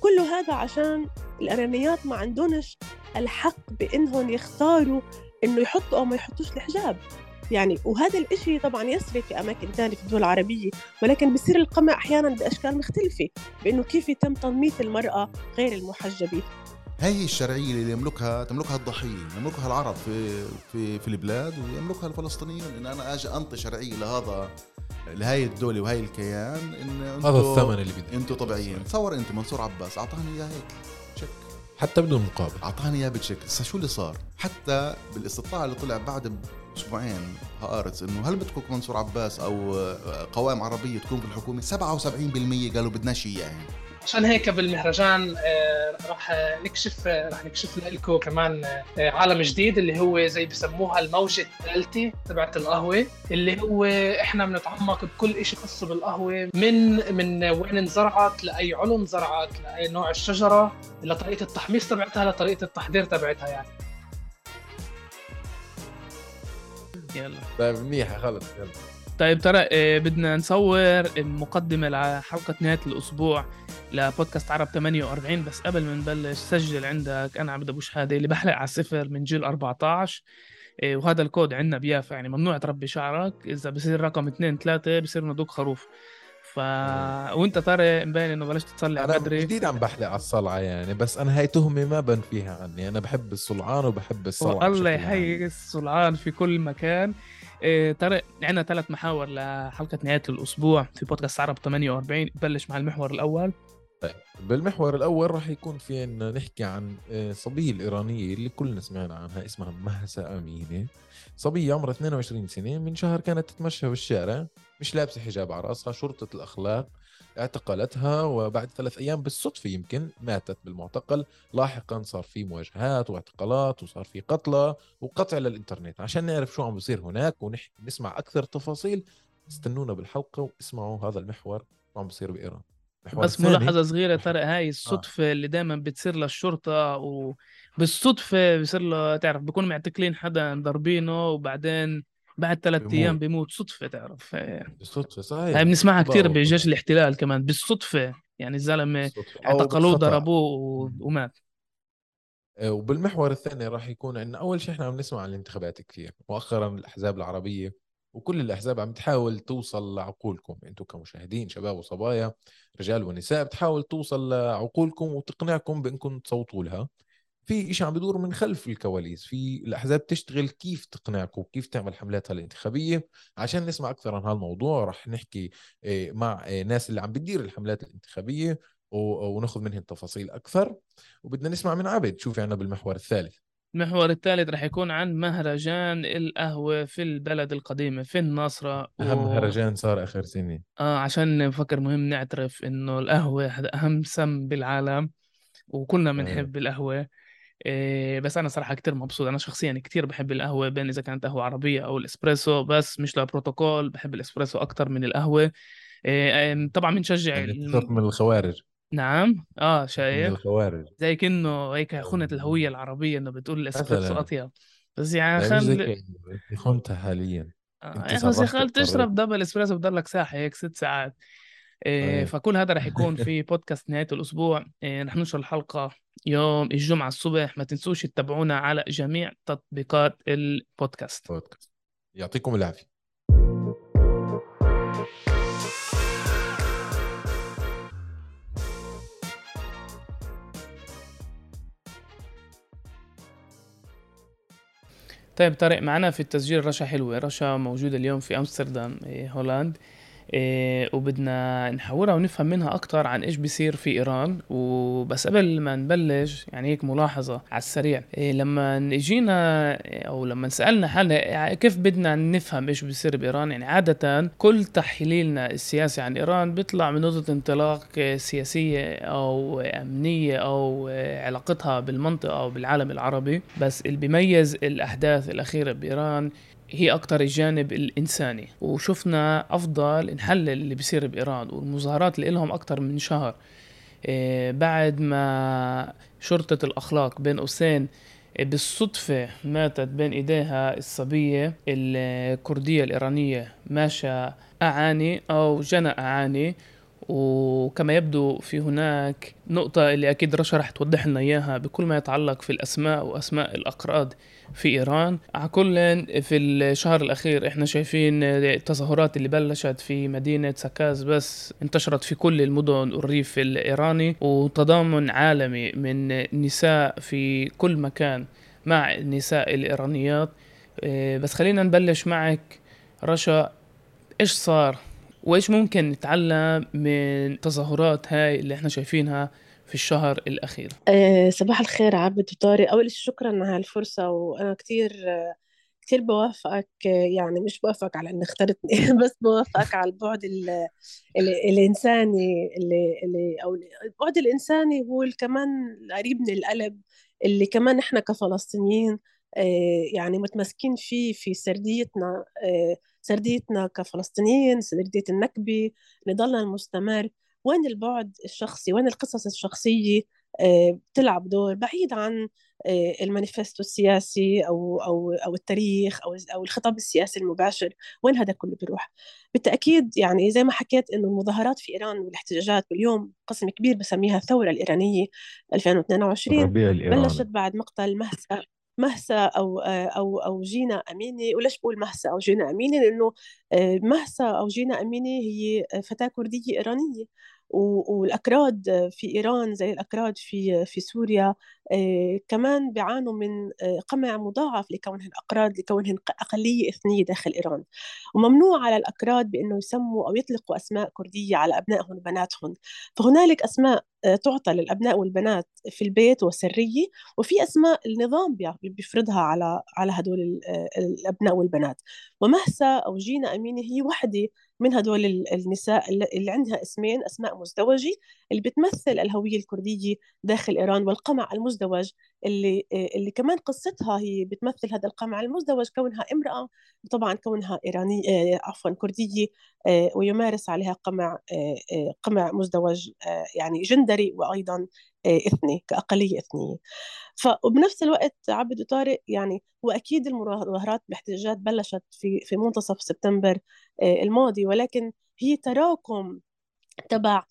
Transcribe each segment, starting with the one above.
كله هذا عشان الإيرانيات ما عندهمش الحق بإنهم يختاروا إنه يحطوا أو ما يحطوش الحجاب. يعني وهذا الإشي طبعا يسري في أماكن ثانية في الدول العربية ولكن بصير القمع أحيانا بأشكال مختلفة بإنه كيف يتم تنميط المرأة غير المحجبة. هي الشرعية اللي يملكها تملكها الضحية يملكها العرب في في في البلاد ويملكها الفلسطينيون. إن أنا أجي أنطي شرعية لهذا لهي الدولة وهي الكيان إن هذا الثمن اللي بدي أنتوا طبيعيين. تصور أنت منصور عباس. أعطاني إياه هيك. צ'יק حتى بدون مقابل. أعطاني إياه ب צ'יק هسا شو اللي صار؟ حتى بالاستطلاع اللي طلع بعد أسبوعين هآرتس إنه هل بدكم منصور عباس أو قوائم عربية تكون في الحكومة 77% قالوا بدناش اياه يعني. عشان هيك بالمهرجان آه، راح نكشف راح نكشف لكم كمان آه، عالم جديد اللي هو زي بسموها الموجة الثالثة تبعت القهوة اللي هو إحنا بنتعمق بكل شيء خاص بالقهوة من من وين انزرعت لأي علو انزرعت لأي نوع الشجرة لطريقة التحميص تبعتها لطريقة التحضير تبعتها يعني. يلا. طيب منيحة خلص يلا. طيب ترى آه، بدنا نصور مقدمة لحلقة نهاية الأسبوع لبودكاست عرب 48 بس قبل ما نبلش سجل عندك أنا عبد أبو شهادة اللي بحلق على صفر من جيل 14 آه، وهذا الكود عندنا بيافا يعني ممنوع تربي شعرك. إذا بصير رقم 2 3 بصير ندوق خروف. ف وأنت ترى مبين إنه بلشت تصلي أنا بدري جديد عم بحلق على الصلعة يعني بس أنا هاي تهمة ما بن فيها عني. أنا بحب الصلعان وبحب الصلعة عام. يحيي الصلعان في كل مكان. ترى عندنا ثلاث محاور لحلقة نهاية الأسبوع في بودكاست عرب 48 بلش مع المحور الأول. بالمحور الأول راح يكون في عنا نحكي عن آه، صبيه الايرانيه اللي كلنا سمعنا عنها اسمها مهسا أمينة. صبيه عمرها 22 سنة من شهر كانت تتمشى بالشارع مش لابسة حجاب على رأسها شرطة الأخلاق اعتقلتها وبعد ثلاث أيام بالصدفة يمكن ماتت بالمعتقل. لاحقا صار في مواجهات واعتقالات وصار في قتلى وقطع للإنترنت. عشان نعرف شو عم بصير هناك ونسمع أكثر تفاصيل استنونا بالحلقة واسمعوا هذا المحور شو عم بصير بإيران. المحور بس ملاحظة صغيرة ترى هاي الصدفة اللي دائما بتصير للشرطة وبالصدفة بصير له تعرف بيكونوا معتقلين حدا ضاربينه وبعدين بعد ثلاث. أيام بيموت صدفة تعرف بالصدفة صحيح هاي بنسمعها كثير بجيش. الاحتلال كمان بالصدفة يعني. أو اعتقلوه. ضربوه ومات آه، وبالمحور الثاني راح يكون عندنا أول شيء إحنا عم نسمع عن الانتخابات كثير مؤخرا الأحزاب العربية وكل الأحزاب عم تحاول توصل لعقولكم أنتم كمشاهدين شباب وصبايا رجال ونساء بتحاول توصل لعقولكم وتقنعكم بأنكم تصوتوا لها في شيء عم بدور من خلف الكواليس في الأحزاب تشتغل كيف تقنعكم وكيف تعمل حملاتها الانتخابية. عشان نسمع أكثر عن هالموضوع رح نحكي آه، مع آه، ناس اللي عم بتدير الحملات الانتخابية و- وناخذ منهم تفاصيل أكثر. وبدنا نسمع من عبد شو في عنا بالمحور الثالث؟ المحور الثالث رح يكون عن مهرجان القهوة في البلد القديمة في الناصرة أهم و- مهرجان صار آخر سنة. آه عشان بفكر مهم نعترف إنه القهوة هذا أهم سم بالعالم وكلنا بنحب القهوة. إيه بس أنا صراحة كتير مبسوط. أنا شخصيا كتير بحب القهوة بين إذا كانت قهوة عربية أو الإسبريسو بس مش لبروتوكول بحب الإسبريسو أكتر من القهوة. إيه آم، طبعا بنشجع يعني الم- من الخوارج. نعم. آه من شايف. الخوارج. زي كأنه هيك خونة الهوية العربية إنه بتقول الإسبريسو مثلاً. أطيب. بس يعني خل انت خنتها حاليا. آه، يا أخي بس يا صرحت خال تشرب. دبل إسبريسو بضلك ساعة هيك ست ساعات. إيه. فكل هذا رح يكون في بودكاست نهاية الأسبوع. إيه رح ننشر الحلقة يوم الجمعة الصبح. ما تنسوش تتابعونا على جميع تطبيقات البودكاست بودكاست يعطيكم العافية. طيب طارق معنا في التسجيل رشا حلوة. رشا موجودة اليوم في أمستردام إيه، هولاند وبدنا نحاورها ونفهم منها أكتر عن إيش بيصير في إيران. وبس قبل ما نبلش يعني هيك ملاحظة على السريع. إيه، لما اجينا أو لما سألنا حالنا كيف بدنا نفهم إيش بيصير بإيران يعني عادة كل تحليلنا السياسي عن إيران بيطلع من نقطة انطلاق إيه، أو أمنية أو إيه، علاقتها بالمنطقة أو بالعالم العربي. بس اللي بيميز الأحداث الأخيرة بإيران هي أكتر الجانب الإنساني. وشفنا أفضل نحلل اللي بيصير بإيران والمظاهرات اللي لهم أكتر من شهر. إيه، بعد ما شرطة الأخلاق بين قوسين إيه، بالصدفة ماتت بين إيديها الصبية الكردية الإيرانية ماشا أعاني أو جنى أعاني. وكما يبدو في هناك نقطة اللي أكيد رشا رح توضح لنا إياها بكل ما يتعلق في الأسماء وأسماء الأقراض. في إيران. على كل في الشهر الأخير إحنا شايفين التظاهرات اللي بلشت في مدينة سكاز بس انتشرت في كل المدن والريف الإيراني وتضامن عالمي من نساء في كل مكان مع النساء الإيرانيات. إيه، بس خلينا نبلش معك رشا إيش صار؟ وإيش ممكن نتعلم من التظاهرات هاي اللي إحنا شايفينها في الشهر الأخير؟ أه صباح الخير عبد وطارق أول شيء شكرا على هالفرصة وأنا كثير كثير بوافقك يعني مش بوافقك على إنك اخترتني بس بوافقك على البعد ال ال الإنساني اللي, أو البعد الإنساني هو كمان قريب من القلب اللي كمان إحنا كفلسطينيين آه، يعني متمسكين فيه في سرديتنا آه، سرديتنا كفلسطينيين سردية النكبة نضالنا المستمر. وين البعد الشخصي؟ وين القصص الشخصية آه، بتلعب دور؟ بعيد عن المانيفستو السياسي أو أو أو التاريخ أو أو الخطاب السياسي المباشر. وين هذا كله بيروح؟ بالتأكيد يعني زي ما حكيت إنه المظاهرات في إيران والاحتجاجات واليوم قسم كبير بسميها الثورة الإيرانية 2022 بلشت بعد مقتل مهسا مهسا أو أو أو جينا أميني. وليش بقول مهسا أو جينا أميني؟ لأنه آه، مهسا أو جينا أميني هي فتاة كردية إيرانية. والأكراد في إيران زي الأكراد في في سوريا آه، كمان بيعانوا من آه، قمع مضاعف لكونهم اكراد لكونهم أقلية إثنية داخل إيران. وممنوع على الأكراد بأنه يسموا أو يطلقوا أسماء كردية على أبنائهم وبناتهم. فهنالك أسماء آه، تعطى للأبناء والبنات في البيت وسرية وفي أسماء النظام بيفرضها على على هدول الأبناء والبنات. ومهسا أو جينا أمينة هي وحدة من هدول النساء اللي عندها اسمين أسماء مزدوجة اللي بتمثل الهوية الكردية داخل إيران والقمع المزدوج اللي اللي كمان قصتها هي بتمثل هذا القمع المزدوج كونها امرأة وطبعا كونها إيرانية عفوا كردية ويمارس عليها قمع قمع مزدوج يعني جندري وأيضا إثني كأقلية إثنية. فبنفس الوقت عبد وطارق يعني واكيد المظاهرات باحتجاجات بلشت في في منتصف سبتمبر الماضي ولكن هي تراكم تبع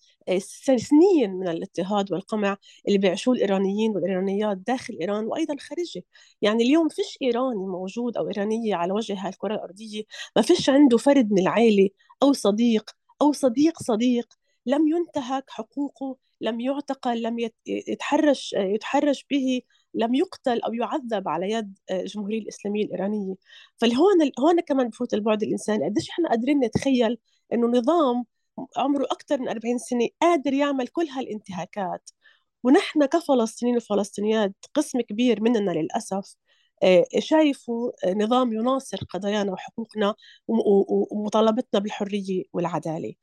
سنين من الاضطهاد والقمع اللي بيعيشوه الإيرانيين والإيرانيات داخل إيران وأيضا خارجه، يعني اليوم فيش إيراني موجود أو إيرانية على وجه الكره الأرضية ما فيش عنده فرد من العائله أو صديق أو صديق صديق لم ينتهك حقوقه، لم يعتقل، لم يتحرش يتحرش به لم يقتل أو يعذب على يد الجمهوريه الإسلامية الإيرانية. فهون هون كمان بفوت البعد الإنساني. قديش إحنا قادرين نتخيل إنه نظام عمره أكثر من 40 سنة قادر يعمل كل هالانتهاكات؟ ونحن كفلسطينيين وفلسطينيات قسم كبير مننا للأسف آه، شايفوا نظام يناصر قضايانا وحقوقنا ومطالبتنا بالحرية والعدالة.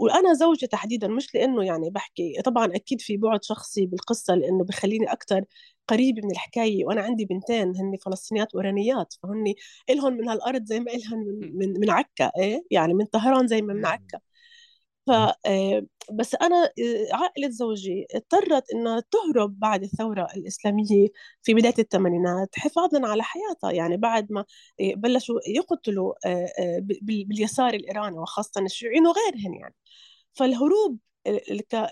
وأنا زوجي تحديدا مش لأنه يعني بحكي طبعا أكيد في بعد شخصي بالقصة لأنه بخليني أكثر قريبة من الحكاية وأنا عندي بنتين هن فلسطينيات وايرانيات فهن الهم من هالأرض زي ما الهم من من, من عكا إيه؟ يعني من طهران زي ما من عكا. ف آه، بس أنا آه، عائلة زوجي اضطرت إنها تهرب بعد الثورة الإسلامية في بداية الثمانينات حفاظا على حياتها. يعني بعد ما آه، بلشوا يقتلوا باليسار الإيراني وخاصه الشيوعيين وغيرهم يعني. فالهروب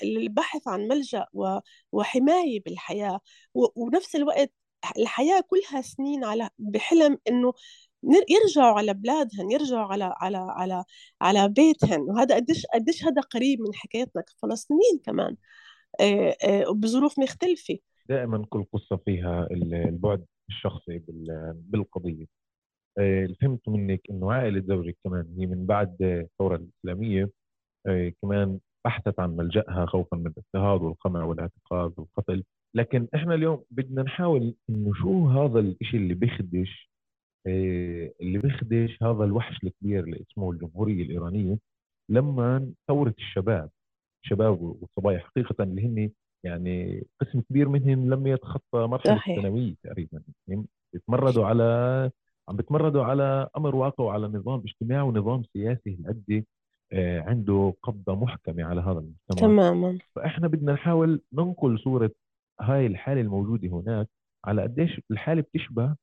البحث عن ملجأ وحماية بالحياة ونفس الوقت الحياة كلها سنين على بحلم إنه يرجعوا على بلادهن يرجعوا على على على على بيتهن. وهذا قديش قديش هذا قريب من حكايتنا كفلسطينيين كمان. بظروف مختلفة. دائما كل قصة فيها البعد الشخصي بالقضية. اللي فهمت منك إنه عائلة زوجك كمان هي من بعد الثورة الإسلامية كمان بحثت عن ملجأها خوفا من الاضطهاد والقمع والاعتقال والقتل. لكن إحنا اليوم بدنا نحاول انه شو هذا الشيء اللي بيخدش اللي بيخدش هذا الوحش الكبير اللي اسمه الجمهورية الإيرانية لما ثورة الشباب الشباب والصبايا. حقيقة اللي هن يعني قسم كبير منهم لم يتخطى مرحلة. الثانوية تقريبا. يعني بيتمردوا على عم بيتمردوا على أمر واقع وعلى نظام اجتماعي ونظام سياسي هالقد آه، عنده قبضة محكمة على هذا المجتمع. تماما. فإحنا بدنا نحاول ننقل صورة هاي الحالة الموجودة هناك على قديش الحالة بتشبه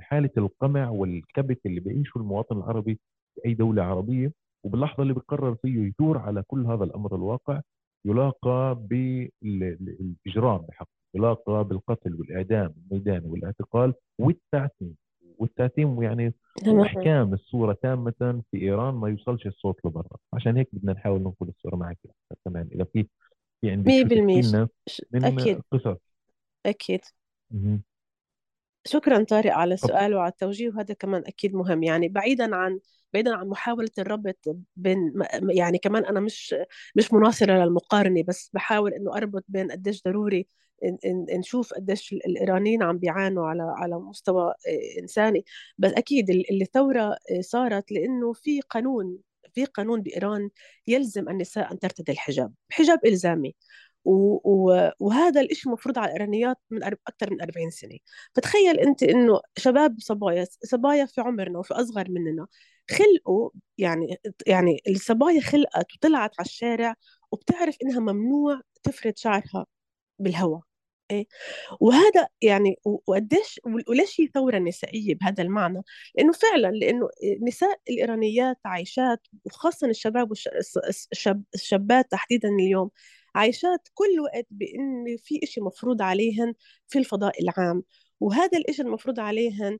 حاله القمع والكبت اللي بيعيشه المواطن العربي في أي دولة عربية وباللحظة اللي بقرر فيه يثور على كل هذا الأمر الواقع يلاقى بالاجرام بحق يلاقى بالقتل والإعدام الميداني والاعتقال والتعتيم. والتعتيم يعني احكام الصورة تامة في إيران ما يوصلش الصوت لبرا. عشان هيك بدنا نحاول ننقل الصورة معك كمان إذا في في عندك 100% من أكيد. قصص. أكيد. شكرا طارق على السؤال وعلى التوجيه وهذا كمان أكيد مهم. يعني بعيدا عن بعيدا عن محاولة الربط بين يعني كمان أنا مش مش مناصرة للمقارنة بس بحاول إنه أربط بين قديش ضروري نشوف قديش الايرانيين عم بيعانوا على على مستوى آه، إنساني. بس أكيد الثوره آه، صارت لإنه في قانون في قانون بإيران يلزم النساء أن ترتدي الحجاب حجاب إلزامي. وهذا الإشي مفروض على الإيرانيات من أكثر من 40 سنة فتخيل أنت إنه شباب صبايا صبايا في عمرنا وفي أصغر مننا خلقوا يعني يعني الصبايا خلقت وطلعت على الشارع وبتعرف إنها ممنوع تفرد شعرها بالهواء إيه؟ وهذا يعني وقديش وليش هي ثورة نسائية بهذا المعنى؟ لأنه فعلا لأنه نساء الايرانيات عايشات وخاصه الشباب والشابات تحديدا اليوم عايشات كل وقت بإن في إشي مفروض عليهن في الفضاء العام. وهذا الإشي المفروض عليهن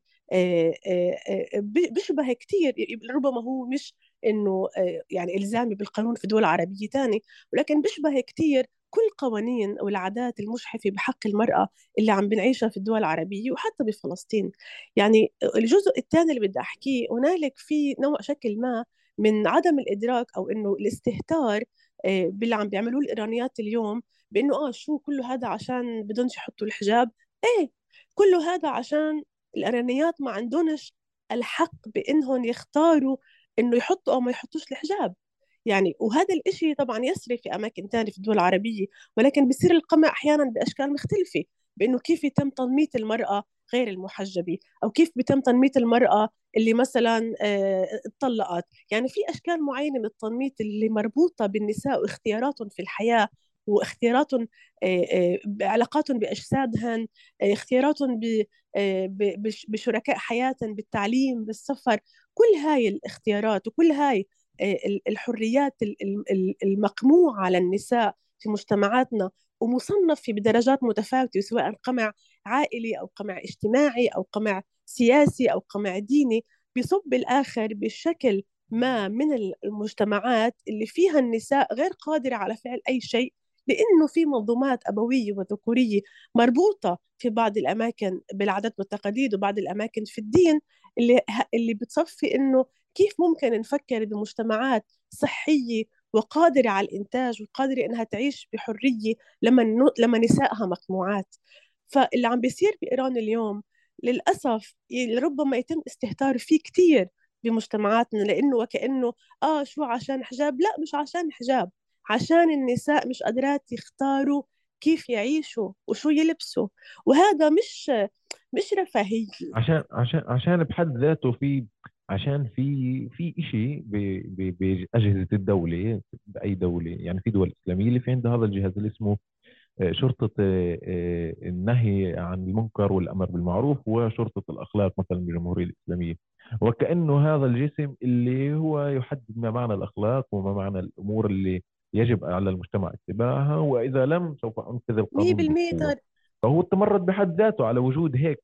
بيشبه كثير ربما هو مش إنه يعني إلزامي بالقانون في دول عربية ثانية ولكن بيشبه كثير كل قوانين والعادات المجحفة بحق المرأة اللي عم بنعيشها في الدول العربية وحتى بفلسطين. يعني الجزء الثاني اللي بدي أحكيه هنالك في نوع شكل ما من عدم الإدراك أو إنه الاستهتار آه، باللي عم بيعملوه الإيرانيات اليوم بإنه آه شو كله هذا عشان بدونش يحطوا الحجاب؟ إيه كله هذا عشان الإيرانيات ما عندهمش الحق بإنهم يختاروا إنه يحطوا أو ما يحطوش الحجاب. يعني وهذا الإشي طبعا يسري في أماكن ثانية في الدول العربية ولكن بصير القمع أحيانا بأشكال مختلفة بأنه كيف يتم تنميط المرأة غير المحجبة؟ أو كيف بيتم تنميط المرأة اللي مثلا اتطلقت؟ يعني في أشكال معينة من التنميط اللي مربوطة بالنساء واختياراتهم في الحياة واختياراتهم علاقاتهم بأجسادهن اختياراتهم بشركاء حياتهم بالتعليم بالسفر كل هاي الاختيارات وكل هاي الحريات المقموعة على النساء في مجتمعاتنا ومصنف في بدرجات متفاوتة سواء قمع عائلي أو قمع اجتماعي أو قمع سياسي أو قمع ديني بصب بالآخر بشكل ما من المجتمعات اللي فيها النساء غير قادرة على فعل أي شيء لأنه في منظومات أبوية وذكورية مربوطة في بعض الأماكن بالعادات والتقاليد وبعض الأماكن في الدين اللي اللي بتصفي إنه كيف ممكن نفكر بمجتمعات صحية وقادرة على الإنتاج وقادرة إنها تعيش بحرية لما لما نسائها مقموعات. فاللي عم بيصير بإيران اليوم للأسف ربما يتم استهتار فيه كثير بمجتمعاتنا لأنه وكأنه آه شو عشان حجاب؟ لا مش عشان حجاب عشان النساء مش قادرات يختاروا كيف يعيشوا وشو يلبسوا. وهذا مش مش رفاهية. عشان عشان عشان بحد ذاته في عشان في في شيء بأجهزة الدولة بأي دولة يعني في دول إسلامية اللي في عندها هذا الجهاز اللي اسمه شرطة آه، آه، النهي عن المنكر والأمر بالمعروف وشرطة الأخلاق مثلا بالجمهورية الإسلامية. وكأنه هذا الجسم اللي هو يحدد ما معنى الأخلاق وما معنى الأمور اللي يجب على المجتمع اتباعها وإذا لم سوف أنفذ القانون 100% فهو التمرد بحد ذاته على وجود هيك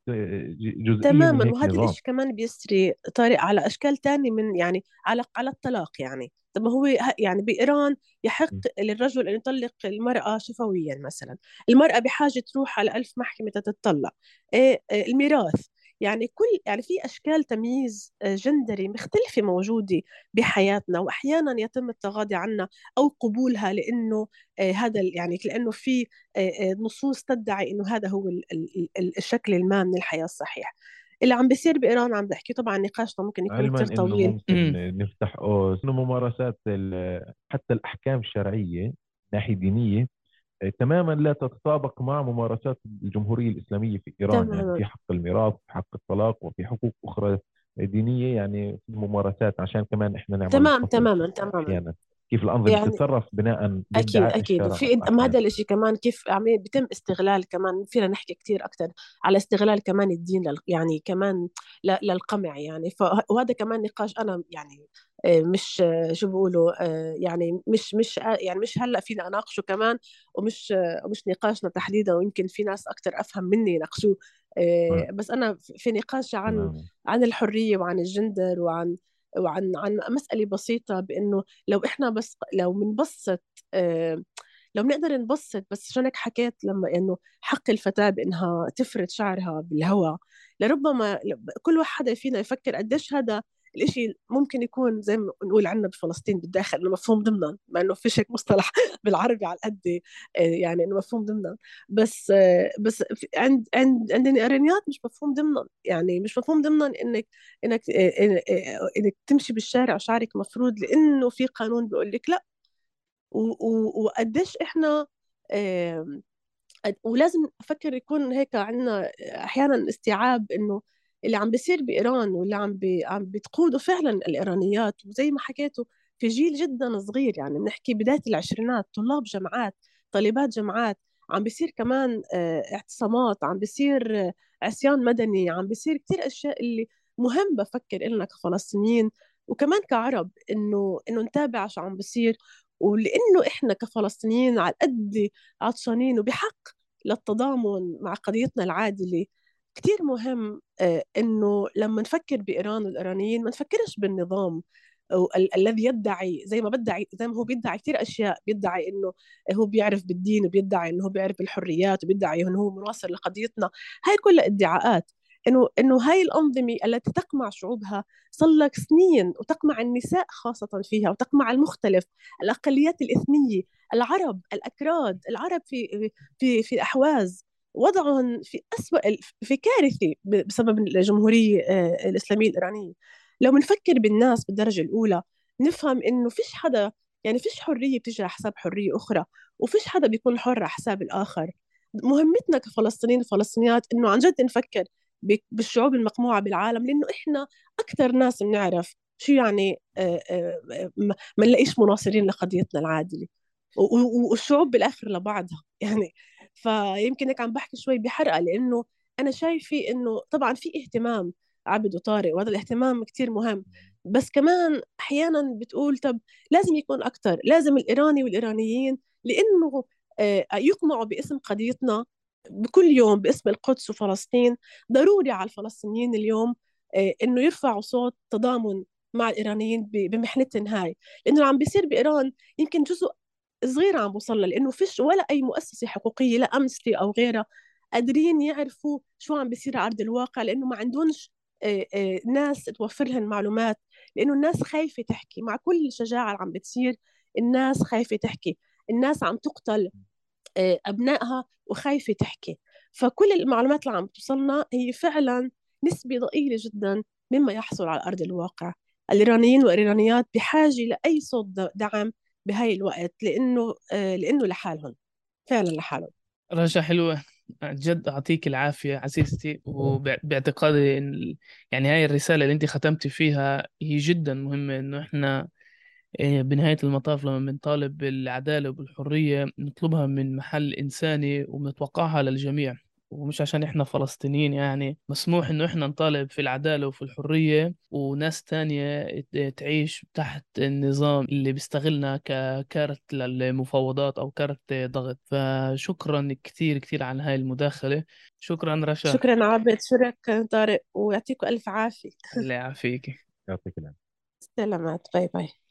جزئية تماما. هيك وهذا الشيء كمان بيسري طارق على أشكال تانية من يعني على على الطلاق يعني. طب هو يعني بإيران يحق للرجل أن يطلق المرأة شفويا مثلا. المرأة بحاجة تروح على ألف محكمة تتطلق. إيه الميراث. يعني كل يعني في أشكال تمييز آه، جندري مختلفة موجودة بحياتنا واحيانا يتم التغاضي عنها أو قبولها لأنه آه، هذا يعني لأنه في آه، نصوص تدعي إنه هذا هو الشكل الما من الحياة الصحيح. اللي عم بيصير بإيران عم بحكي طبعا نقاشنا ممكن يكون كثير طويل. ممكن نفتح إنه ممارسات حتى الأحكام الشرعية ناحية دينية تماما لا تتطابق مع ممارسات الجمهورية الإسلامية في تماما. يعني في حق الميراث في حق الطلاق وفي حقوق أخرى دينية يعني في ممارسات عشان كمان إحنا نعمل تمام تماما تماما. يعني كيف الأنظمة يعني تتصرف بناء أكيد أكيد. وفي هذا الشيء كمان كيف عم بيتم استغلال كمان فينا نحكي كثير أكثر على استغلال كمان الدين لل يعني كمان للقمع يعني. وهذا كمان نقاش أنا يعني آه، مش آه، شو بيقولوا يعني مش مش يعني مش هلأ فينا أناقشه كمان ومش ومش نقاشنا تحديدا ويمكن في ناس أكثر أفهم مني يناقشوه. بس أنا في نقاش عن عن الحرية وعن الجندر وعن وعن عن مسألة بسيطة بإنه لو إحنا بس لو بنبسط لو بنقدر نبسط بس شو انك حكيت لما إنه حق الفتاة بإنها تفرد شعرها بالهواء لربما كل واحد فينا يفكر قديش هذا الإشي ممكن يكون زي ما نقول عندنا بفلسطين بالداخل إنه مفهوم ضمنا مع إنه فيش هيك مصطلح بالعربي على قد آه، يعني إنه مفهوم ضمنا بس آه، بس عند عند عند الارينيات مش مفهوم ضمنا يعني مش مفهوم ضمنا إنك إنك آه، إنك تمشي بالشارع شعرك مفروض لإنه في قانون بيقول لك لا. وقديش إحنا ولازم أفكر يكون هيك عندنا أحيانا استيعاب إنه اللي عم بيصير بإيران واللي عم بي عم بتقوده فعلا الإيرانيات وزي ما حكيتوا في جيل جدا صغير يعني بنحكي بداية العشرينات طلاب جامعات طالبات جامعات عم بيصير كمان آه، اعتصامات عم بيصير آه، عصيان مدني عم بيصير كثير أشياء اللي مهم بفكر إلنا كفلسطينيين وكمان كعرب إنه إنه نتابع شو عم بيصير ولإنه إحنا كفلسطينيين على قد عطشانين وبحق للتضامن مع قضيتنا العادلة. كثير مهم آه، إنه لما نفكر بإيران والإيرانيين ما نفكرش بالنظام الذي يدعي زي ما بدعي زي ما هو بيدعي كثير أشياء بيدعي إنه هو بيعرف بالدين وبيدعي إنه هو بيعرف بالحريات وبيدعي إنه هو مناصر لقضيتنا. هاي كلها ادعاءات. إنه إنه هاي الأنظمة التي تقمع شعوبها صار لك سنين وتقمع النساء خاصة فيها وتقمع المختلف الأقليات الاثنيه العرب الأكراد العرب في في في أحواز. وضعهم في أسوأ في كارثة بسبب الجمهورية آه، الإسلامية الإيرانية. لو بنفكر بالناس بالدرجة الأولى نفهم إنه فيش حدا يعني فيش حرية بتجي على حساب حرية أخرى وفيش حدا بيكون حر على حساب الآخر. مهمتنا كفلسطينيين وفلسطينيات إنه عن جد نفكر بالشعوب المقموعة بالعالم لأنه إحنا أكثر ناس بنعرف شو يعني آه، آه، ما نلاقيش مناصرين لقضيتنا العادلة. والشعوب بالآخر لبعضها. يعني فيمكن هيك عم بحكي شوي بحرقة لأنه أنا شايفة إنه طبعا في اهتمام عبد وطارق وهذا الاهتمام كتير مهم. بس كمان أحيانا بتقول طب لازم يكون أكتر لازم الإيراني والإيرانيين لأنه آه، يقمعوا باسم قضيتنا بكل يوم باسم القدس وفلسطين. ضروري على الفلسطينيين اليوم آه، إنه يرفعوا صوت تضامن مع الإيرانيين بمحنتهم هاي. لأنه اللي عم بيصير بإيران يمكن جزء صغير عم بوصل لأنه فيش ولا أي مؤسسة حقوقية لا أمستي أو غيرها قادرين يعرفوا شو عم بيصير على أرض الواقع لأنه ما عندهمش ناس توفر لهم معلومات لأنه الناس خايفة تحكي. مع كل الشجاعة اللي عم بتصير الناس خايفة تحكي. الناس عم تقتل أبنائها وخايفة تحكي. فكل المعلومات اللي عم توصلنا هي فعلا نسبة ضئيلة جدا مما يحصل على أرض الواقع. الإيرانيين والايرانيات بحاجة لأي صوت دعم بهاي الوقت لإنه آه، لإنه لحالهم فعلا لحالهم. رجا حلوة. جد أعطيك العافية عزيزتي وباعتقادي إن يعني هاي الرسالة اللي أنت ختمتي فيها هي جدا مهمة إنه إحنا آه، بنهاية المطاف لما بنطالب بالعدالة وبالحرية نطلبها من محل إنساني وبنتوقعها للجميع. ومش عشان إحنا فلسطينيين يعني مسموح إنه إحنا نطالب في العدالة وفي الحرية وناس تانية تعيش تحت النظام اللي بيستغلنا ككارت للمفاوضات أو كارت ضغط. فشكرا كثير كثير على هاي المداخلة. شكرا رشا. شكرا عابد. شكرا طارق. ويعطيكم ألف عافية. الله يعافيك. يعطيك العافية. سلامات. باي باي.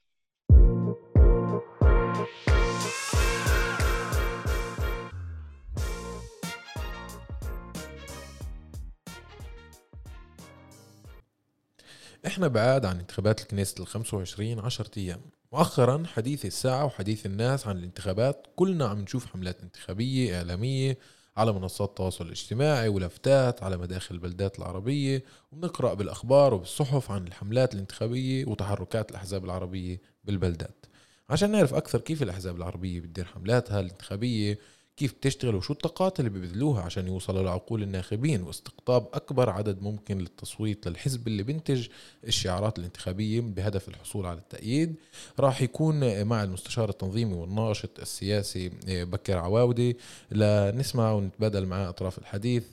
إحنا بعاد عن انتخابات الكنيست ال 25 10 أيام. مؤخرا حديث الساعة وحديث الناس عن الانتخابات كلنا عم نشوف حملات انتخابية إعلامية على منصات التواصل الاجتماعي ولافتات على مداخل البلدات العربية وبنقرأ بالأخبار وبالصحف عن الحملات الانتخابية وتحركات الأحزاب العربية بالبلدات. عشان نعرف أكثر كيف الأحزاب العربية بتدير حملاتها الانتخابية كيف بتشتغل وشو الطاقات اللي ببذلوها عشان يوصلوا لعقول الناخبين واستقطاب أكبر عدد ممكن للتصويت للحزب اللي بنتج الشعارات الانتخابية بهدف الحصول على التأييد. راح يكون مع المستشار التنظيمي والناشط السياسي بكر عواودي. لنسمع ونتبادل معاه أطراف الحديث.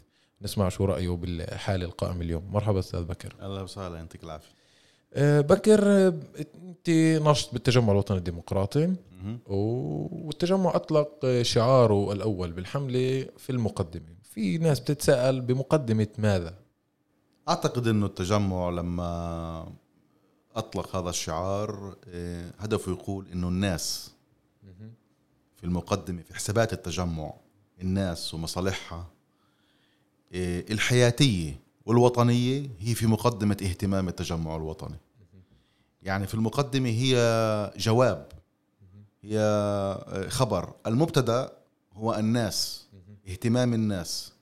نسمع شو رأيه بالحالة القائمة اليوم. مرحبا أستاذ بكر. أهلا وسهلا يعطيك العافية. آه، بكر آه، انت نشط بالتجمع الوطني الديمقراطي. والتجمع أطلق شعاره الأول بالحملة في المقدمة. في ناس بتتساءل بمقدمة ماذا؟ أعتقد إنه التجمع لما أطلق هذا الشعار آه، هدفه يقول إنه الناس في المقدمة في حسابات التجمع الناس ومصالحها آه، الحياتية والوطنية هي في مقدمة اهتمام التجمع الوطني. يعني في المقدمة هي جواب هي خبر. المبتدأ هو الناس اهتمام الناس.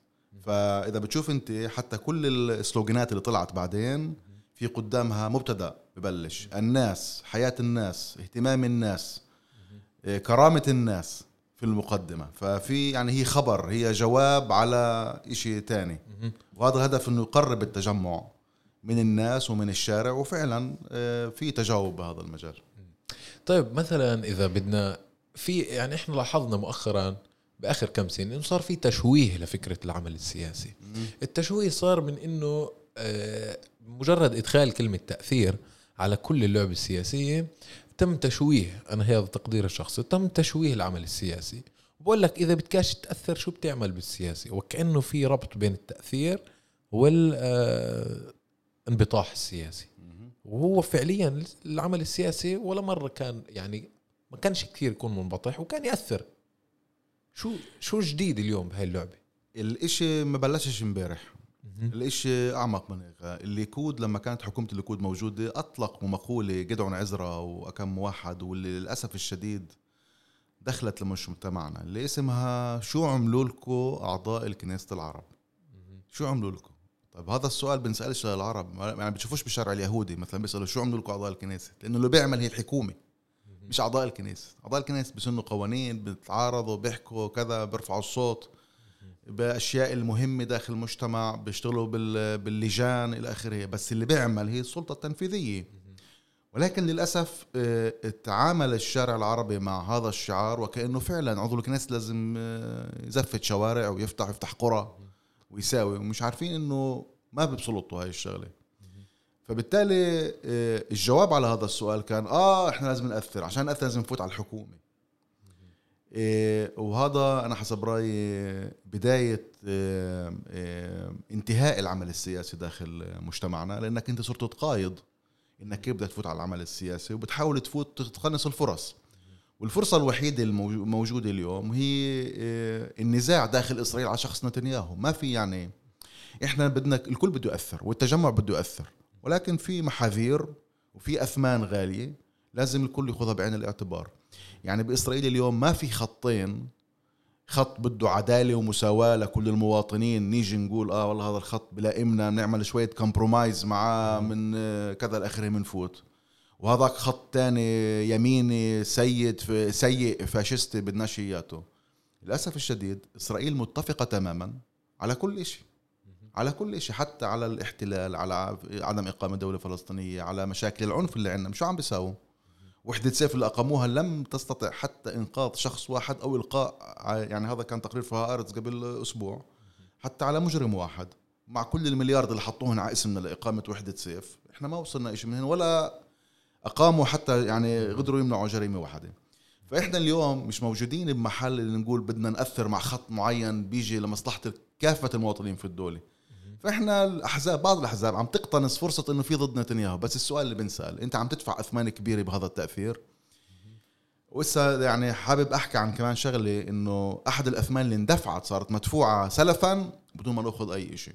فإذا بتشوف أنت حتى كل السلوجانات اللي طلعت بعدين في قدامها مبتدأ ببلش. الناس حياة الناس اهتمام الناس إيه، كرامة الناس. في المقدمة. ففي يعني هي خبر هي جواب على إشي تاني. وهذا الهدف إنه يقرب التجمع من الناس ومن الشارع وفعلا آه، في تجاوب بهذا المجال. طيب مثلا إذا بدنا في يعني إحنا لاحظنا مؤخرا بآخر كم سنة إنه صار في تشويه لفكرة العمل السياسي. التشويه صار من إنه آه، مجرد إدخال كلمة تأثير على كل اللعبه السياسية تم تشويه أنا هذا تقدير الشخصي تم تشويه العمل السياسي. بقول لك إذا بدكاش تأثر شو بتعمل بالسياسي؟ وكأنه في ربط بين التأثير والانبطاح السياسي. وهو فعليا العمل السياسي ولا مرة كان يعني ما كانش كثير يكون منبطح وكان يأثر. شو شو جديد اليوم بهاي اللعبة؟ الإشي ما بلشش امبارح. الإشي أعمق من هيك. الليكود لما كانت حكومة الليكود موجودة اطلقوا مقولة جدعون عزرا وكم واحد واللي للأسف الشديد دخلت لمجتمعنا اللي اسمها شو عملوا لكم أعضاء الكنيست العرب؟ شو عملوا لكم طيب هذا السؤال بنسألش للعرب يعني بتشوفوش بالشارع اليهودي مثلا بيسألوا شو عملوا لكم أعضاء الكنيست؟ لأنه اللي بيعمل هي الحكومة مش أعضاء الكنيست. أعضاء الكنيست بيسنوا قوانين بيتعارضوا بيحكوا كذا بيرفعوا الصوت. بأشياء المهمه داخل المجتمع بيشتغلوا بال- باللجان إلى آخره. بس اللي بيعمل هي السلطة التنفيذية. ولكن للأسف آه، تعامل الشارع العربي مع هذا الشعار وكأنه فعلا عضو. الكنيسه لازم آه، يزفت شوارع ويفتح يفتح قرى ويساوي. ومش عارفين إنه ما بسلطته هاي الشغلة. فبالتالي آه، الجواب على هذا السؤال كان آه إحنا لازم نأثر. عشان نأثر لازم نفوت على الحكومة. وهذا أنا حسب رأيي بداية إيه، إيه، انتهاء العمل السياسي داخل مجتمعنا لأنك أنت صرت تقايض إنك كيف بدك تفوت على العمل السياسي وبتحاول تفوت تقنص الفرص. والفرصة الوحيدة الموجودة اليوم هي إيه، النزاع داخل إسرائيل على شخص نتنياهو. ما في يعني إحنا بدنا الكل بده يأثر والتجمع بده يأثر ولكن في محاذير وفي أثمان غالية لازم الكل ياخذها بعين الاعتبار. يعني بإسرائيل اليوم ما في خطين. خط بده عدالة ومساواة لكل المواطنين. نيجي نقول آه والله هذا الخط بلائمنا نعمل شوية compromise معاه من آه، كذا لآخره منفوت وهذاك خط تاني يميني سيد سيء فاشستي بدناش إياته. للأسف الشديد إسرائيل متفقة تماما على كل شيء على كل شيء حتى على الاحتلال على عدم إقامة دولة فلسطينية على مشاكل العنف اللي عندنا. شو عم بيساووا؟ وحدة سيف اللي أقاموها لم تستطع حتى إنقاذ شخص واحد أو إلقاء يعني هذا كان تقرير في هآرتس قبل أسبوع حتى على مجرم واحد. مع كل المليار اللي حطوهن على اسمنا لإقامة وحدة سيف إحنا ما وصلنا إشي منهن ولا أقاموا حتى يعني قدروا يمنعوا جريمة واحدة. فإحنا اليوم مش موجودين بمحل اللي نقول بدنا نأثر مع خط معين بيجي لمصلحة كافة المواطنين في الدولة. فإحنا الاحزاب بعض الأحزاب عم تقتنص فرصة إنه في ضد نتنياهو بس السؤال اللي بنسأل أنت عم تدفع أثمان كبيرة بهذا التأثير؟ وإسا يعني حابب أحكي عن كمان شغلة إنه أحد الأثمان اللي اندفعت صارت مدفوعة سلفا بدون ما نأخذ أي شيء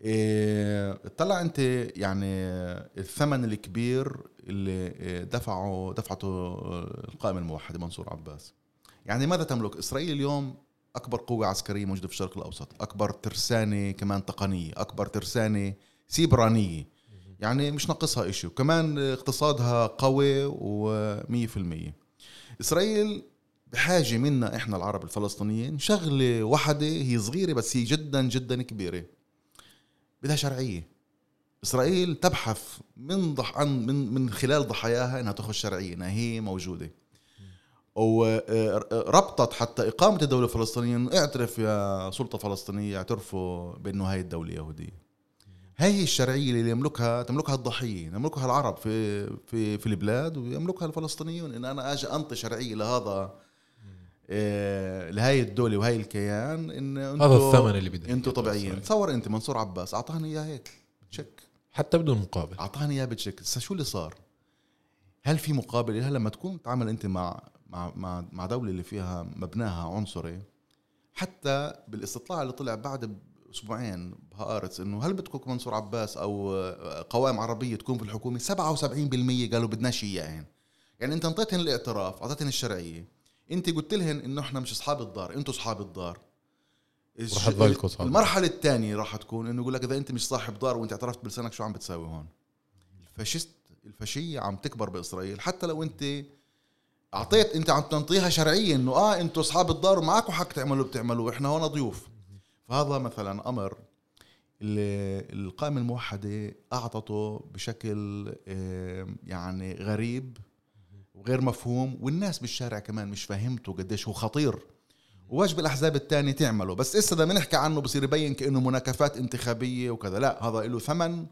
إيه اطلع أنت يعني الثمن الكبير اللي دفعه دفعته القائمة الموحدة منصور عباس. يعني ماذا تملك؟ إسرائيل اليوم أكبر قوة عسكرية موجودة في الشرق الأوسط أكبر ترسانة كمان تقنية أكبر ترسانة سيبرانية. يعني مش ناقصها إشي وكمان اقتصادها قوي و100% إسرائيل بحاجه منا إحنا العرب الفلسطينيين شغلة واحدة هي صغيرة بس هي جدا جدا كبيرة. بدها شرعية. إسرائيل تبحث من ضح عن من من خلال ضحاياها إنها تأخذ شرعية إنها هي موجودة. وربطت حتى إقامة الدولة الفلسطينية إنه اعترف يا سلطة فلسطينية اعترفوا بأنه هاي الدولة يهودية. هاي هي الشرعية اللي يملكها تملكها الضحيه يملكها العرب في في في البلاد ويملكها الفلسطينيون. إن أنا آجي أنطي شرعية لهذا إيه لهي الدولة وهي الكيان إن هذا الثمن اللي بدك أنتوا طبيعيين. تصور أنت منصور عباس أعطاني إياه هيك تشيك حتى بدون مقابل. أعطاني إياه بتشيك هسه شو اللي صار؟ هل في مقابل؟ لها لما تكون تعمل أنت مع مع مع, مع دولة اللي فيها مبناها عنصري حتى بالاستطلاع اللي طلع بعد أسبوعين بهآرتس إنه هل بدكم منصور عباس أو قوائم عربية تكون في الحكومة؟ 77% قالوا بدناش اياهن يعني. أنت انطيتهن الاعتراف أعطيتهن الشرعية. أنت قلت لهن إنه إحنا مش أصحاب الدار أنتوا أصحاب الدار. رح المرحلة الثانية راح تكون إنه يقول لك إذا أنت مش صاحب دار وأنت اعترفت بلسانك شو عم بتساوي هون؟ الفاشيست الفاشية عم تكبر بإسرائيل حتى لو أنت أعطيت أنت عم تنطيها شرعيه إنه آه أنتوا أصحاب الدار ومعكم حق تعملوا بتعملوا إحنا هون ضيوف. فهذا مثلا أمر اللي القائمة الموحدة أعطته بشكل يعني غريب وغير مفهوم والناس بالشارع كمان مش فاهمته قديش هو خطير. وواجب الأحزاب الثانية تعمله. بس إسا بدنا نحكي عنه بصير يبين كأنه مناكفات انتخابية وكذا. لا هذا له ثمن.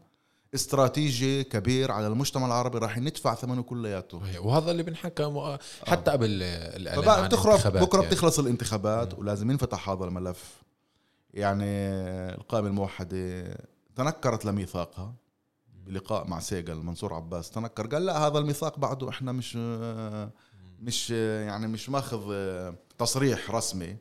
استراتيجي كبير على المجتمع العربي راح ندفع ثمنه كلياته. وهذا اللي بنحكى مؤ- حتى قبل الإعلان الانتخابات بكرة يعني. بتخلص الانتخابات ولازم ينفتح هذا الملف. يعني القائمة الموحدة تنكرت لميثاقها بلقاء مع سيجل منصور عباس. تنكر قال لا هذا الميثاق بعده إحنا مش مش يعني مش ماخذ تصريح رسمي.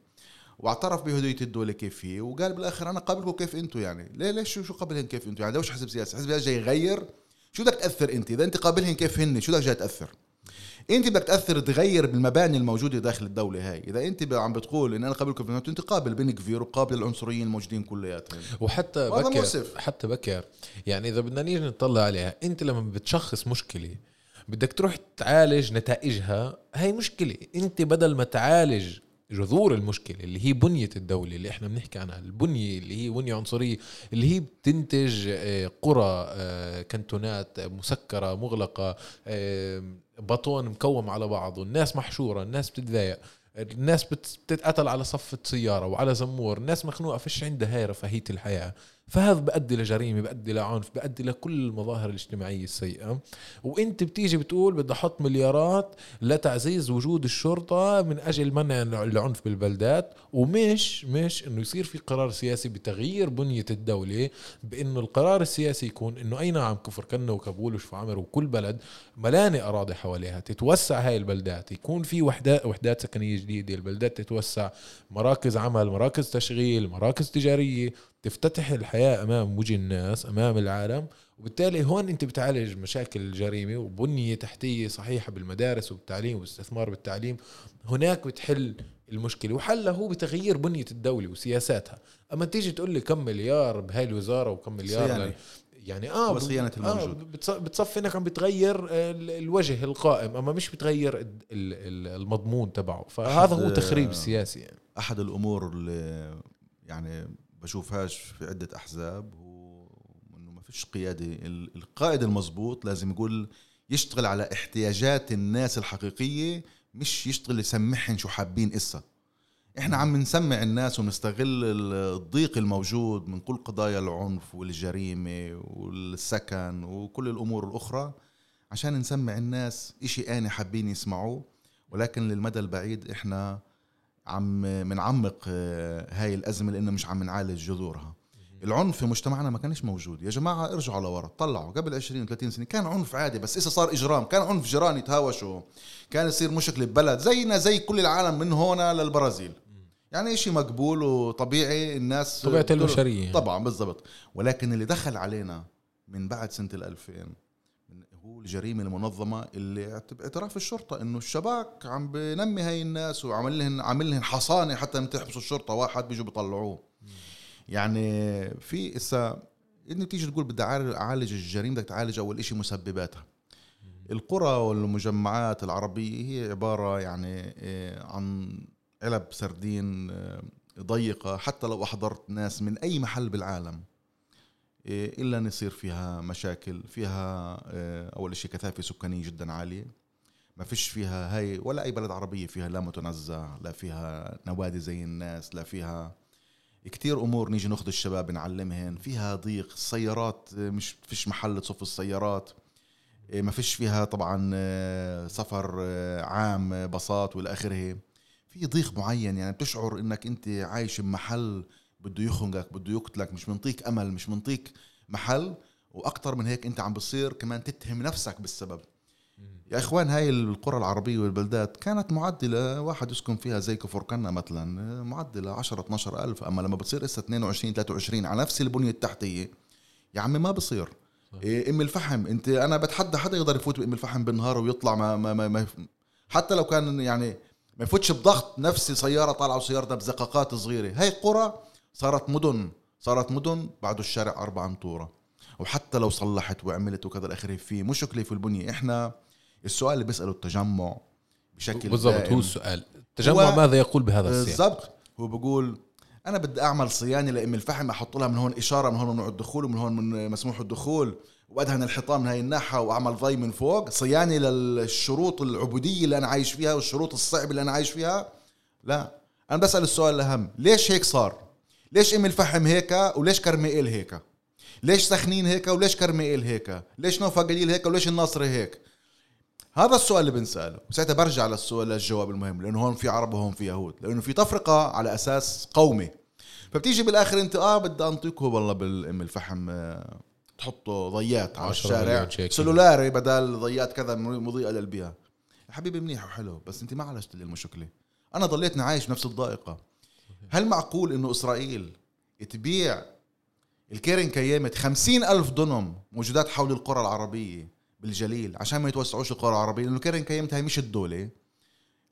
واعترف بهدية الدولة كيف هي وقال بالآخر أنا قابلكم كيف أنتم يعني. ليه ليش شو شو قابلهن كيف أنتم؟ يعني ده مش حزب سياسي؟ حزب سياسي جاي يغير؟ شو بدك تأثر أنت؟ إذا أنت قابلهن كيف هن شو بدك جاي تأثر؟ أنت بدك تأثر تغير بالمباني الموجودة داخل الدولة هاي. إذا أنت عم بتقول إن أنا قابلكم في أنت قابل بن كفير وقابل العنصريين الموجودين كلياتهم. وحتى بكر. حتى بكر. يعني إذا بدنا نيجي نطلع عليها أنت لما بتشخص مشكلة بدك تروح تعالج نتائجها هاي مشكلة. أنت بدل ما تعالج جذور المشكلة اللي هي بنية الدولة اللي إحنا بنحكي عنها البنية اللي هي بنية عنصرية اللي هي بتنتج آه، قرى آه، كنتونات مسكرة مغلقة آه، بطون مكوم على بعض والناس محشورة الناس بتتضايق الناس بت- بتتقتل على صفة سيارة وعلى زمور الناس مخنوقة فيش عندها هاي رفاهية الحياة. فهذا بأدي لجريمة بأدي لعنف بأدي لكل المظاهر الاجتماعية السيئة. وأنت بتيجي بتقول بدي أحط مليارات لتعزيز وجود الشرطة من أجل منع العنف بالبلدات. ومش مش إنه يصير في قرار سياسي بتغيير بنية الدولة بإنه القرار السياسي يكون إنه أي نعم كفر كنة وكابول وشفا عمر وكل بلد ملاني أراضي حواليها تتوسع هاي البلدات. يكون في وحدات وحدات سكنية جديدة البلدات تتوسع مراكز عمل مراكز تشغيل مراكز تجارية. تفتتح الحياة أمام وجه الناس أمام العالم وبالتالي هون أنت بتعالج مشاكل الجريمة وبنية تحتية صحيحة بالمدارس وبالتعليم والاستثمار بالتعليم هناك بتحل المشكلة وحلها هو بتغيير بنية الدولة وسياساتها أما تيجي تقول لي كم مليار بهاي الوزارة وكم مليار صيانة. ل- يعني آه هو صيانة آه الموجود. بتص- بتصفي إنك عم بتغير ال- الوجه القائم أما مش بتغير ال- ال- المضمون تبعه فهذا هو تخريب سياسي يعني أحد الأمور اللي يعني بشوفهاش في عدة أحزاب هو انه ما فيش قيادة. ال- القائد المزبوط لازم يقول يشتغل على احتياجات الناس الحقيقية مش يشتغل يسمعهم شو حابين اسا إحنا عم نسمع الناس ونستغل الضيق الموجود من كل قضايا العنف والجريمة والسكن وكل الأمور الأخرى عشان نسمع الناس إشي آني حابين يسمعوه. ولكن للمدى البعيد إحنا عم منعمق آه، هاي الأزمة لأنه مش عم نعالج جذورها. العنف في مجتمعنا ما كانش موجود. يا جماعة ارجعوا لورا طلعوا. قبل 20 و30 سنة كان عنف عادي بس إسا صار إجرام كان عنف جيران يتهاوشوا كان يصير مشكلة ببلد. زينا زي كل العالم من هون للبرازيل. يعني إشي مقبول وطبيعي الناس طبيعة البشرية. طبعا بالضبط. ولكن اللي دخل علينا من بعد سنة ال 2000 من- هو الجريمة المنظمة اللي اعت- باعتراف الشرطة إنه الشباك عم بنمي هاي الناس وعمل لهم عامل لهم حصانة حتى لما تحبسوا الشرطة واحد بيجوا بيطلعوه. يعني في إسا إنه تيجي تقول بدي اعالج الجريمة بدك تعالج أول شيء مسبباتها. القرى والمجمعات العربية هي عبارة يعني إيه، عن علب سردين آه، ضيقة حتى لو أحضرت ناس من أي محل بالعالم. إلا أن يصير فيها مشاكل فيها آه، أول شيء كثافة سكانية جدا عالية. ما فيش فيها هاي ولا أي بلد عربية فيها لا متنزه لا فيها نوادي زي الناس لا فيها كتير أمور نيجي ناخذ الشباب نعلمهن. فيها ضيق السيارات آه، مش فيش محل تصف السيارات. آه، ما فيش فيها طبعا آه، سفر عام باصات والى آخره. في ضيق معين يعني بتشعر إنك أنت عايش بمحل بده يخنقك بده يقتلك مش منطيك أمل مش منطيك محل. وأكثر من هيك أنت عم بتصير كمان تتهم نفسك بالسبب. يا إخوان هاي القرى العربية والبلدات كانت معدلة واحد يسكن فيها زي كفر كنا مثلا معدلة 10 12 ألف. أما لما بتصير هسه 22 23 على نفس البنية التحتية يا عمي ما بصير. إيه أم الفحم أنت أنا بتحدى حدا يقدر يفوت بأم الفحم بالنهار ويطلع ما, ما, ما, ما حتى لو كان يعني ما يفوتش بضغط نفس سيارة طالعة وسيارتها بزقاقات صغيرة. هاي قرى صارت مدن صارت مدن بعده الشارع أربعة امطوره وحتى لو صلحت وعملت وكذا الاخره في مشكله في البنية. إحنا السؤال اللي بيسأله التجمع بشكل بالضبط. هو السؤال. التجمع هو- ماذا يقول بهذا السياق؟ بالضبط. هو بقول أنا بدي أعمل صيانة لأم الفحم أحط لها من هون إشارة من هون ممنوع الدخول ومن هون من مسموح الدخول وأدهن الحيطان من هاي الناحية وأعمل ضي من فوق. صيانة للشروط العبودية اللي أنا عايش فيها والشروط الصعبة اللي أنا عايش فيها. لا. أنا بسأل السؤال الأهم. ليش هيك صار؟ ليش إم الفحم هيك وليش كرميل هيك؟ ليش سخنين هيك وليش كرميل هيك؟ ليش نوفا قليل هيك وليش الناصري هيك؟ هذا السؤال اللي بنسأله. وساعتها برجع للسؤال للجواب المهم لأنه هون في عرب وهون في يهود لأنه في تفرقة على أساس قومي. فبتيجي بالآخر أنت آه بدي انطيكه والله بأم الفحم آه، تحطه ضيات على 10 الشارع. סולארי بدل ضيات كذا مضيئة للبيئة. حبيبي منيح وحلو بس أنت ما عالجت لي المشكلة. أنا ضليتني عايش نفس الضائقة. هل معقول إنه إسرائيل تبيع الكيرن كيامت خمسين ألف دونم موجودات حول القرى العربية بالجليل عشان ما يتوسعوش القرى العربية؟ لأنه كيرن كيامت هاي مش الدولة.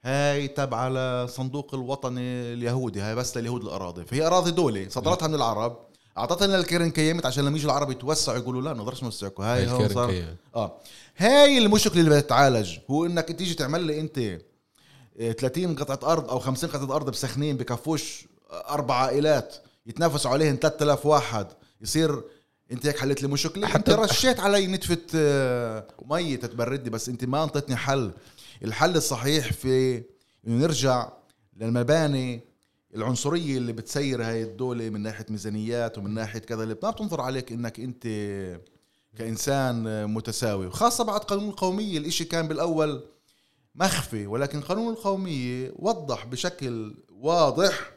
هاي تبع لصندوق الوطني اليهودي هاي بس لليهود الأراضي. فهي أراضي دولة صادرتها من العرب. أعطتها للكيرن كيامت عشان لما يجوا العرب يتوسعوا يقولوا لا نقدرش نوسعكم. هاي هون صار. آه. هاي المشكلة اللي بدها تتعالج هو إنك تيجي تعمل لي أنت 30 قطعة أرض أو 50 قطعة أرض بسخنين بكفوش أربع عائلات يتنافسوا عليهم 3000 واحد. يصير أنت هيك حليت لي مشكلة. حتى حتى- رشيت علي نتفه آه، مي تتبردني بس أنت ما انطيتني حل. الحل الصحيح في إنه نرجع للمباني العنصرية اللي بتسير هاي الدولة من ناحية ميزانيات ومن ناحية كذا اللي ما بتنظر عليك إنك أنت كإنسان متساوي. وخاصة بعد قانون القومية الإشي كان بالأول مخفي ولكن قانون القومية وضح بشكل واضح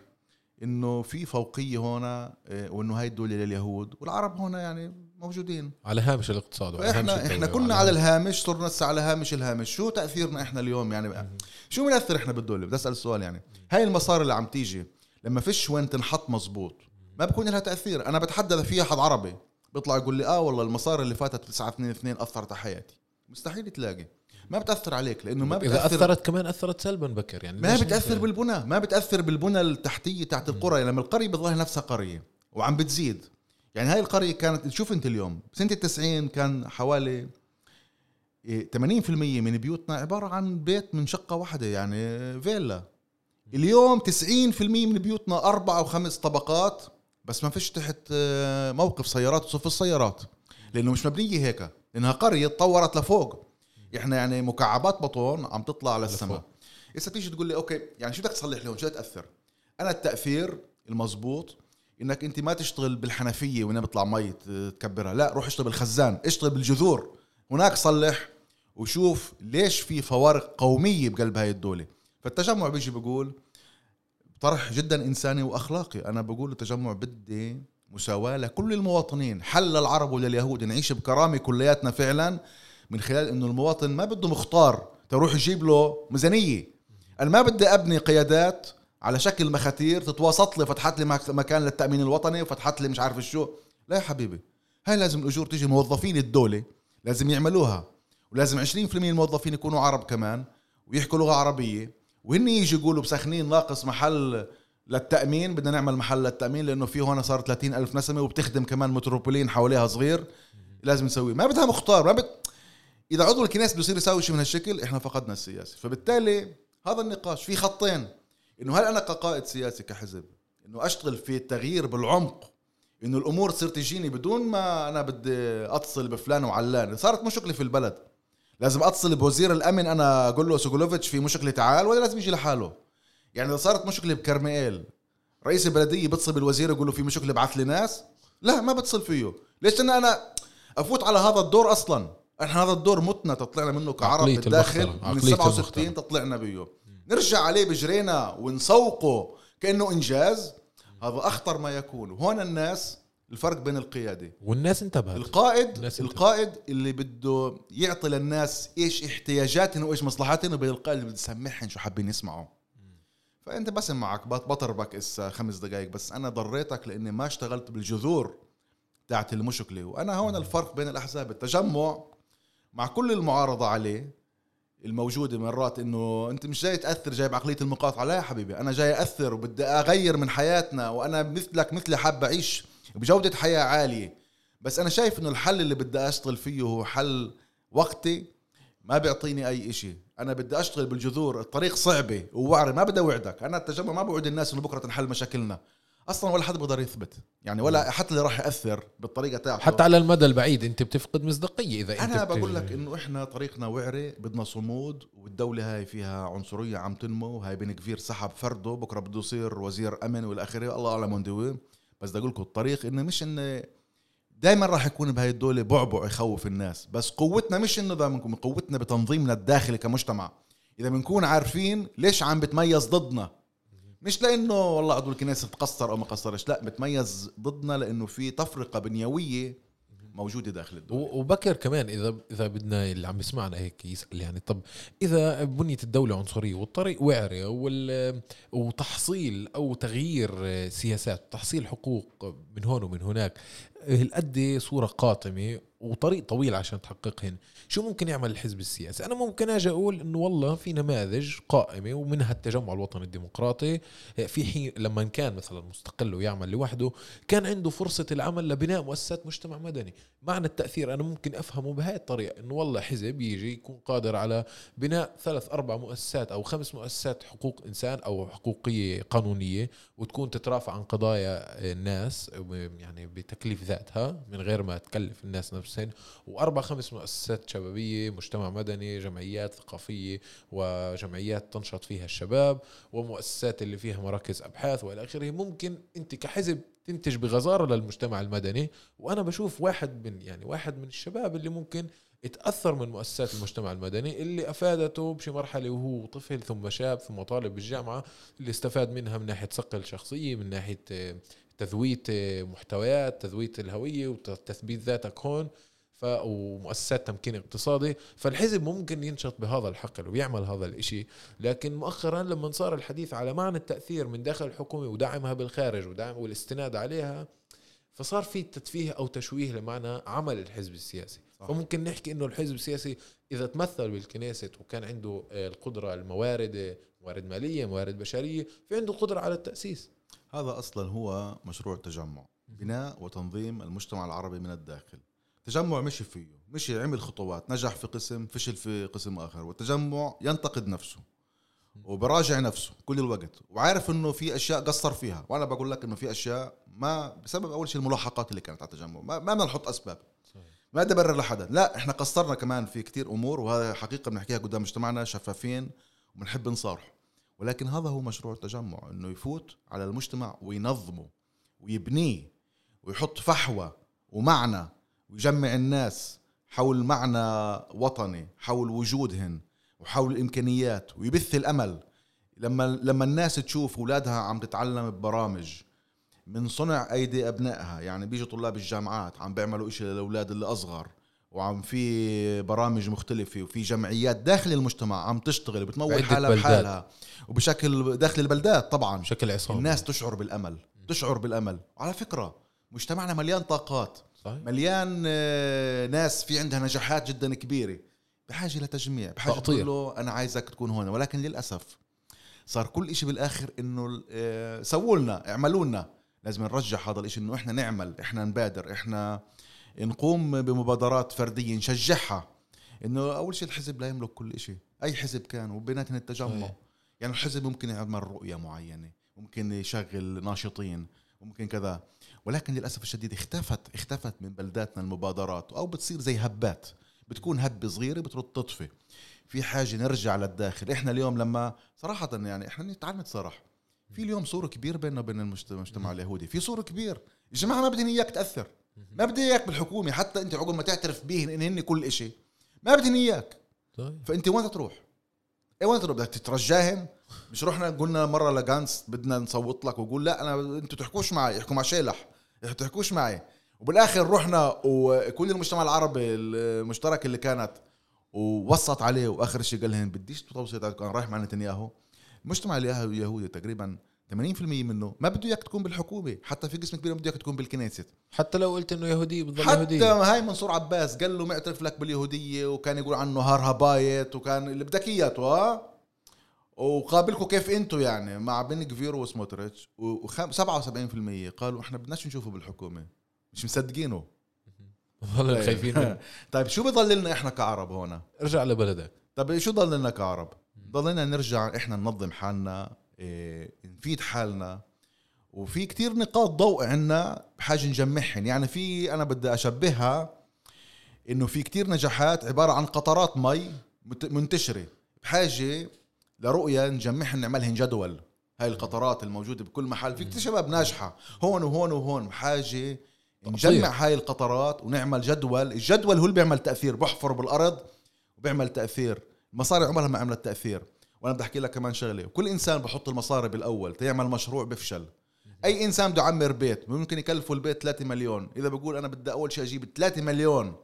إنه في فوقية هنا إيه، وإنه هاي الدولة لليهود والعرب هنا يعني موجودين. على هامش الاقتصاد وعلى هامش إحنا إحنا الدولة كنا على هامش- الهامش صرنا هسه على هامش الهامش. شو تأثيرنا إحنا اليوم يعني؟ بقى شو بنأثر إحنا بالدولة؟ بدي أسأل السؤال يعني. هاي المصاري اللي عم تيجي لما فيش وين تنحط مزبوط ما بكون لها تأثير. أنا بتحدى اذا في أحد عربي بيطلع يقول لي آه والله المصاري اللي فاتت 9 2 2 أثرت على حياتي. مستحيل تلاقي. ما بتأثر عليك لأنه ما إذا بتأثر أثرت كمان أثرت سلبا بكر يعني ما بتأثر بالبنى ما بتأثر بالبنى التحتية تاعت القرى. لما القرية بتظل نفسها قرية وعم بتزيد. يعني هاي القرية كانت شوف أنت اليوم سنة التسعين كان حوالي إيه، 80% من بيوتنا عبارة عن بيت من شقة واحدة يعني فيلا. اليوم 90% من بيوتنا أربع أو خمس طبقات بس ما فيش تحت آه، موقف سيارات وصف السيارات لأنه مش مبنية هيك. لانها قرية تطورت لفوق. إحنا يعني مكعبات باطون عم تطلع على السماء لفوق. هسه تيجي تقول لي okay يعني شو بدك تصلح لهم شو تاثر أنا التأثير المزبوط إنك أنت ما تشتغل بالحنفية وين بيطلع مي تكبرها. لا روح اشتغل بالخزان اشتغل بالجذور. هناك صلح وشوف ليش في فوارق قومية بقلب هاي الدولة. فالتجمع بيجي بيقول طرح جدا إنساني وأخلاقي. أنا بقول التجمع بدي مساواة لكل المواطنين. حل للعرب ولليهود نعيش بكرامة كلياتنا فعلا من خلال إنه المواطن ما بده مختار تروح يجيب له ميزانية. أنا ما بدي أبني قيادات على شكل مخاتير تتواسط لي فتحت لي مك- مكان للتأمين الوطني وفتحت لي مش عارف شو. لا يا حبيبي هاي لازم الأجور تيجي موظفين الدولة لازم يعملوها. ولازم 20% من الموظفين يكونوا عرب كمان ويحكوا لغة عربية وهن يجي يقولوا بسخنين ناقص محل للتأمين بدنا نعمل محل للتأمين لأنه في هون صار 30 ألف نسمة وبتخدم كمان متروبولين حواليها صغير لازم نسويه. ما بدها مختار ما بت... إذا عضو الكنيسة بده يصير يساوي شيء من هالشكل إحنا فقدنا السياسي فبالتالي هذا النقاش في خطين. إنه هل أنا كقائد سياسي كحزب إنه أشتغل في التغيير بالعمق إنه الأمور تصير تجيني بدون ما أنا بدي أتصل بفلان وعلان؟ صارت مشكلة في البلد. لازم أتصل بوزير الأمن أنا أقول له سوكولوفيتش في مشكلة تعال ولا لازم يجي لحاله. يعني إذا صارت مشكلة بكرميئيل رئيس البلدية بتصل بالوزير يقول له في مشكلة ابعث لي ناس؟ لا ما بتصل فيه. ليش أنا أنا أفوت على هذا الدور أصلا؟ إحنا هذا الدور متنا تطلعنا منه كعرب بالداخل من عقلية 67 المخترة. تطلعنا بيه. نرجع عليه بجرينا ونسوقه كأنه إنجاز. هذا أخطر ما يكون. وهون الناس الفرق بين القيادة. والناس انتبهت. القائد الناس انت- القائد اللي بده يعطي للناس إيش احتياجاتهم وإيش مصلحتهم وبين القائد اللي بده يسمعهم شو حابين يسمعوا. فأنت بس معك بط- بطربك اسا خمس دقائق بس أنا ضريتك لإني ما اشتغلت بالجذور تاعت المشكلة. وأنا هون الفرق بين الأحزاب التجمع مع كل المعارضة عليه الموجودة مرات إنه أنت مش جاي تأثر جاي بعقلية المقاطعة. لا يا حبيبي أنا جاي أثر وبدي أغير من حياتنا وأنا مثلك مثلي حاب أعيش بجودة حياة عالية. بس أنا شايف إنه الحل اللي بدي أشتغل فيه هو حل وقتي ما بيعطيني أي إشي. أنا بدي أشتغل بالجذور الطريق صعبة ووعرة ما بدي أوعدك. أنا التجمع ما بوعد الناس إنه بكرة تنحل مشاكلنا. أصلا ولا حد بيقدر يثبت. يعني ولا حتى اللي راح يأثر بالطريقة تاعته. حتى على المدى البعيد أنت بتفقد مصداقية إذا أنت أنا بت- بقول لك إنه إحنا طريقنا وعري بدنا صمود والدولة هاي فيها عنصرية عم تنمو. هاي بن كفير سحب فرده بكرة بده يصير وزير أمن والى آخره. الله أعلم وين وين بس بدي أقول لكم الطريق إنه مش إنه دائما راح يكون بهاي الدولة بعبع يخوف الناس. بس قوتنا مش انه قوتنا بتنظيمنا الداخلي كمجتمع. إذا بنكون عارفين ليش عم بتميز ضدنا. مش لإنه والله عضو الكنيسه تقصر أو ما قصرش لا بتميز ضدنا لإنه في تفرقة بنيوية موجودة داخل الدولة. وبكر كمان إذا إذا بدنا اللي عم يسمعنا هيك يسأل يعني طب إذا بنيه الدولة عنصرية والطريق وعري وال وتحصيل أو تغيير سياسات تحصيل حقوق من هون ومن هناك هالقد صورة قاتمه وطريق طويل عشان تحققهن. شو ممكن يعمل الحزب السياسي؟ أنا ممكن أجي أقول إنه والله في نماذج قائمة ومنها التجمع الوطني الديمقراطي. في حين لما كان مثلا مستقل ويعمل لوحده كان عنده فرصة العمل لبناء مؤسسات مجتمع مدني. معنى التأثير أنا ممكن أفهمه بهاي الطريقة إنه والله حزب يجي يكون قادر على بناء ثلاث أربع مؤسسات أو خمس مؤسسات حقوق إنسان أو حقوقية قانونية وتكون تترافع عن قضايا الناس يعني بتكليف ذاتها من غير ما تكلف الناس نفسهم وأربع خمس مؤسسات شبابية مجتمع مدني جمعيات ثقافية وجمعيات تنشط فيها الشباب ومؤسسات اللي فيها مراكز أبحاث وإلى آخره. ممكن أنت كحزب تنتج بغزارة للمجتمع المدني وأنا بشوف واحد من يعني واحد من الشباب اللي ممكن اتاثر من مؤسسات المجتمع المدني اللي أفادته بشي مرحلة وهو طفل ثم شاب ثم طالب بالجامعة اللي استفاد منها من ناحية صقل شخصية من ناحية تذويت محتويات تذويت الهوية وتثبيت ذاتك هون ف ومؤسسات تمكين اقتصادي. فالحزب ممكن ينشط بهذا الحقل ويعمل هذا الإشي. لكن مؤخرا لما صار الحديث على معنى التأثير من داخل الحكومة ودعمها بالخارج ودعم والاستناد عليها فصار في تتفيه أو تشويه لمعنى عمل الحزب السياسي. صح. فممكن نحكي إنه الحزب السياسي إذا تمثل بالكنيست وكان عنده القدرة الموارد موارد مالية موارد بشرية في عنده قدرة على التأسيس. هذا أصلا هو مشروع التجمع بناء وتنظيم المجتمع العربي من الداخل. تجمع مشي فيه مشي عمل خطوات نجح في قسم فشل في قسم آخر والتجمع ينتقد نفسه وبراجع نفسه كل الوقت وعارف إنه في أشياء قصر فيها. وأنا بقول لك إنه في أشياء ما بسبب أول شيء الملاحقات اللي كانت على التجمع. ما, ما بدنا نحط اسباب ما بدي ابرر لحدا لا إحنا قصرنا كمان في كتير أمور وهذا حقيقة بنحكيها قدام مجتمعنا شفافين وبنحب نصارح. ولكن هذا هو مشروع التجمع إنه يفوت على المجتمع وينظمه ويبنيه ويحط فحوى ومعنى ويجمع الناس حول معنى وطني حول وجودهن وحول الإمكانيات ويبث الأمل. لما لما الناس تشوف أولادها عم تتعلم ببرامج من صنع أيدي أبنائها يعني بيجوا طلاب الجامعات عم بيعملوا إشي للأولاد اللي أصغر وعم في برامج مختلفة وفي جمعيات داخل المجتمع عم تشتغل وبتمول حالها. بحالها. وبشكل داخل البلدات طبعا. بشكل عصابي. الناس تشعر بالأمل تشعر بالأمل. على فكرة مجتمعنا مليان طاقات. صحيح. مليان آه، ناس في عندها نجاحات جدا كبيرة. بحاجة لتجميع بحاجة تقطيع. تقول له أنا عايزك تكون هون. ولكن للأسف صار كل إشي بالآخر إنه آه، سووا لنا اعملوا لنا. لازم نرجع هذا الإشي إنه إحنا نعمل إحنا نبادر إحنا نقوم بمبادرات فردية نشجعها. إنه أول شيء الحزب لا يملك كل إشي. أي حزب كان وبيناتهم التجمع. يعني الحزب ممكن يعمل رؤية معينة ممكن يشغل ناشطين ممكن كذا. ولكن للأسف الشديد اختفت اختفت من بلداتنا المبادرات أو بتصير زي هبات. بتكون هبة صغيرة بترد تطفي. في حاجة نرجع للداخل. إحنا اليوم لما صراحة يعني إحنا تعال نتصارح في اليوم سور كبير بيننا وبين المجت- المجتمع اليهودي. في سور كبير يا جماعة ما بدي إياك تأثر. ما بدي إياك بالحكومة حتى أنت عقب ما تعترف بيهن إن هن كل إشي. ما بدي إياك. طيب. فأنت وين تروح؟ إيه وين تروح؟ بدك تترجاهم؟ مش رحنا قلنا مرة لغانتس بدنا نصوت لك ويقول لا أنا أنتوا تحكوش معي احكوا مع شيلح. تحكوش معي. وبالآخر رحنا وكل المجتمع العربي المشترك اللي كانت ووسط عليه وآخر شيء قال لهم بديش توصيت كان رايح مع نتنياهو. المجتمع اليهودي تقريبا 80% منه. ما بده إياك تكون بالحكومة. حتى في قسم كبير ما بده إياك تكون بالكنيست. حتى لو قلت إنه يهودي بتضل حتى يهودي هاي منصور عباس قال له معترف لك باليهودية وكان يقول عنه هارها بايت وكان اللي بدك إياته ها وقابلكم كيف أنتم يعني؟ مع بن كفير وسموتريتش و77% قالوا إحنا بدناش نشوفه بالحكومة. مش مصدقينه. والله خايفين. طيب شو بضل لنا إحنا كعرب هون؟ ارجع لبلدك. طيب شو ضل لنا كعرب؟ ضلنا نرجع إحنا ننظم حالنا. نفيد حالنا. وفي كتير نقاط ضوء عنا بحاجة نجمعهن. يعني في أنا بدي أشبهها إنه في كتير نجاحات عبارة عن قطرات مي منتشرة. بحاجة لرؤية نجمعهن نعملهن جدول. هاي القطرات الموجودة بكل محل. في كتير شباب ناجحة. هون وهون وهون. بحاجة نجمع هاي القطرات ونعمل جدول. الجدول هو اللي بيعمل تأثير. بحفر بالأرض وبيعمل تأثير. المصاري عمرها ما عملت تأثير. وأنا بدي أحكي لك كمان شغلة. كل إنسان بحط المصاري بالأول تيعمل مشروع بفشل. أي إنسان بده يعمر بيت ممكن يكلفه البيت 3 مليون. إذا بقول أنا بدي أول شيء أجيب 3 مليون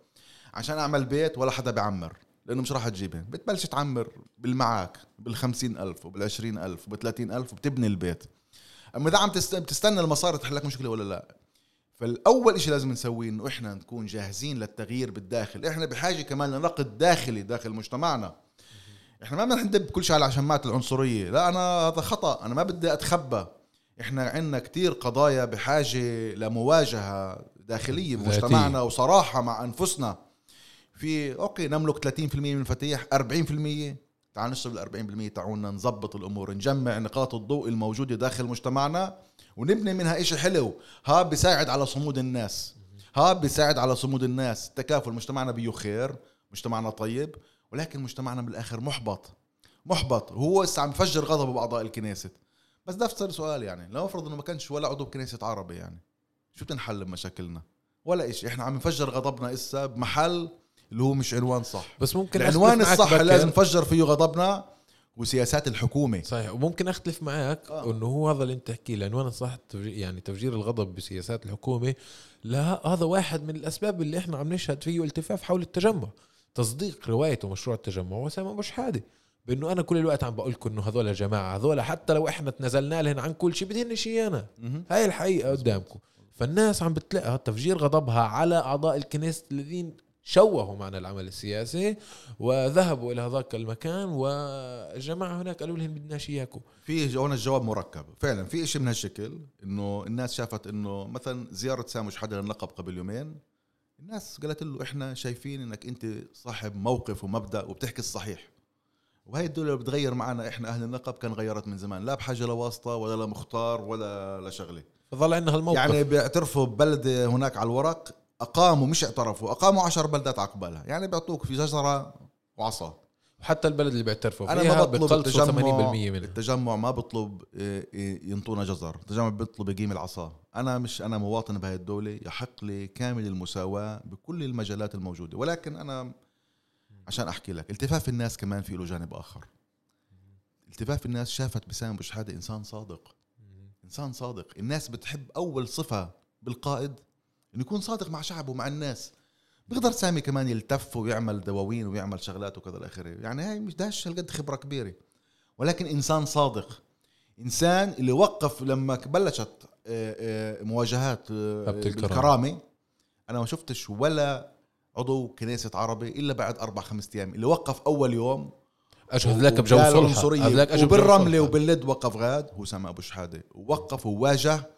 عشان أعمل بيت ولا حدا بيعمر لأنه مش راح تجيبها بتبلش تعمر بالمعاك بال ألف وبال ألف وب ألف وبتبني البيت. أما إذا عم تست- بتستنى المصاري تحل لك مشكلة ولا لا؟ فالأول شيء لازم نسويه إنه إحنا نكون جاهزين للتغيير بالداخل. إحنا بحاجة كمان لنقد داخلي داخل مجتمعنا. إحنا ما بدنا ندب كل شيء على شماعة العنصرية. لا أنا هذا خطأ. أنا ما بدي أتخبى. إحنا عندنا كتير قضايا بحاجة لمواجهة داخلية ذاتية. بمجتمعنا وصراحة مع أنفسنا. في أوكي نملك 30% من المفاتيح 40% تعال نشتغل 40% تعالنا نظبط الأمور نجمع نقاط الضوء الموجودة داخل مجتمعنا ونبني منها إشي حلو. ها بيساعد على صمود الناس. ها بيساعد على صمود الناس. التكافل مجتمعنا بيه خير مجتمعنا طيب. ولكن مجتمعنا بالاخر محبط. محبط. هو هسه عم يفجر غضبه بأعضاء الكنيست بس ده سؤال يعني. لو افرض إنه ما كانش ولا عضو بكنيسة عربي يعني. شو بتنحل بمشاكلنا ولا إشي. إحنا عم نفجر غضبنا إسا بمحل اللي هو مش عنوان صح. بس ممكن العنوان الصح. لازم نفجر فيه غضبنا وسياسات الحكومة. صحيح. وممكن أختلف معك آه. إنه هو هذا اللي أنت تحكيه لأنه أنا صح تفجير يعني تفجير الغضب بسياسات الحكومة. لا هذا واحد من الأسباب اللي إحنا عم نشهد فيه التفاف حول التجمع. تصديق روايته مشروع التجمع وسام ابو شحاده بأنه أنا كل الوقت عم بقول لكم إنه هذول جماعة هذول حتى لو إحنا تنازلنا لهم عن كل شيء بدهن شيء أنا. مهم. هاي الحقيقة قدامكم. فالناس عم بتلاقي تفجير غضبها على أعضاء الكنيست الذين شوهوا معنا العمل السياسي وذهبوا إلى هذاك المكان والجماعه هناك قالوا لهم بدناش اياكم في هون الجواب مركب. فعلا في إشي من هالشكل إنه الناس شافت إنه مثلا زيارة سامش حدا للنقب قبل يومين الناس قالت له إحنا شايفين إنك أنت صاحب موقف ومبدأ وبتحكي الصحيح. وهي الدولة بتغير معنا إحنا أهل النقب كان غيرت من زمان لا بحاجة لواسطة ولا لمختار ولا لشغلة فظل عندنا هالموقف. يعني بيعترفوا ببلدة هناك على الورق أقاموا مش اعترفوا أقاموا عشر بلدات عقبالها. يعني بيعطوك في شجرة وعصا. وحتى البلد اللي بيعترفوا أنا ما بطلب بقلصوا 80% التجمع منها التجمع ما بطلب إيه، إيه، ينطونا جزر. التجمع بيطلب يقيم العصا. أنا مش أنا مواطن بهاي الدولة يحق لي كامل المساواة بكل المجالات الموجودة. ولكن أنا عشان أحكي لك التفاف الناس كمان في له جانب آخر. التفاف الناس شافت بسام أبو شحاده إنسان صادق. إنسان صادق. الناس بتحب أول صفة بالقائد إنه يكون صادق مع شعبه ومع الناس. بيقدر سامي كمان يلتف ويعمل دواوين ويعمل شغلات وكذا إلى اخره يعني هاي مش داش هالقد خبرة كبيرة. ولكن إنسان صادق. إنسان اللي وقف لما بلشت آه، آه، مواجهات آه،. بالكرامة. أنا ما شفتش ولا عضو كنيسة عربي إلا بعد أربع خمس أيام. اللي وقف أول يوم اجى هذاك بجو وقال صلح عنصرية. هذاك أجى بجو وبالرمله. وباللد وقف غاد هو سامي أبو شحادة. ووقف وواجه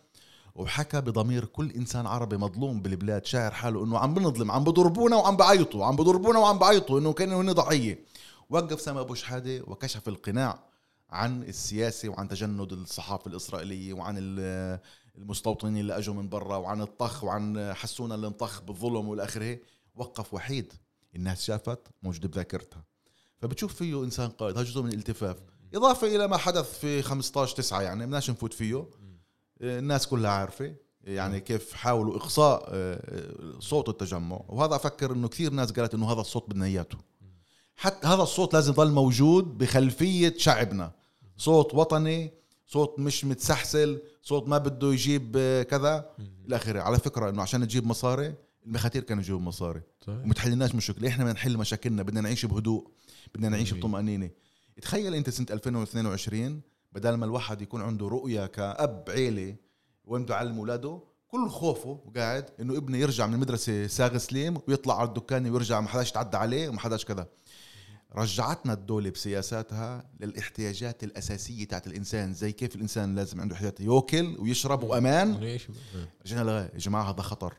وحكى بضمير كل إنسان عربي مظلوم بالبلاد شاعر حاله إنه عم بنظلم عم بضربونا وعم بعيطوا عم بضربونا وعم بعيطوا إنه كانوا هن ضحية. وقف سامي أبو شحادة وكشف القناع عن السياسة وعن تجند الصحافة الإسرائيلية وعن ال- المستوطنين اللي أجوا من برا وعن الطخ وعن حسونا اللي انطخ بالظلم والاخره وقف وحيد. الناس شافت موجود بذاكرتها. فبتشوف فيه إنسان قائد هذا جزء من الالتفاف. إضافة إلى ما حدث في 15 9 يعني بدناش نفوت فيه. الناس كلها عارفة يعني كيف حاولوا إقصاء آه، صوت التجمع. وهذا أفكر إنه كثير ناس قالت إنه هذا الصوت بدنا إياته. حتى هذا الصوت لازم يضل موجود بخلفية شعبنا. صوت وطني صوت مش متسحسل صوت ما بده يجيب آه، كذا. إلى آخره. على فكرة إنه عشان تجيب مصاري المخاتير كانوا يجيبوا مصاري. صحيح. وما تحلناش مشكله إحنا بدنا نحل مشاكلنا بدنا نعيش بهدوء بدنا نعيش. بطمأنينة. تخيل أنت سنة 2022 بدل ما الواحد يكون عنده رؤية كأب عيلة وين بده يعلم اولاده كل خوفه وقاعد إنه ابنه يرجع من المدرسة ساغ سليم ويطلع على الدكان ويرجع ما حداش يتعدى عليه وما حداش كذا. رجعتنا الدولة بسياساتها للاحتياجات الأساسية تاعت الإنسان زي كيف الإنسان لازم عنده احتياجات ياكل ويشرب وأمان. ونعيش رجعنا يا جماعة هذا خطر.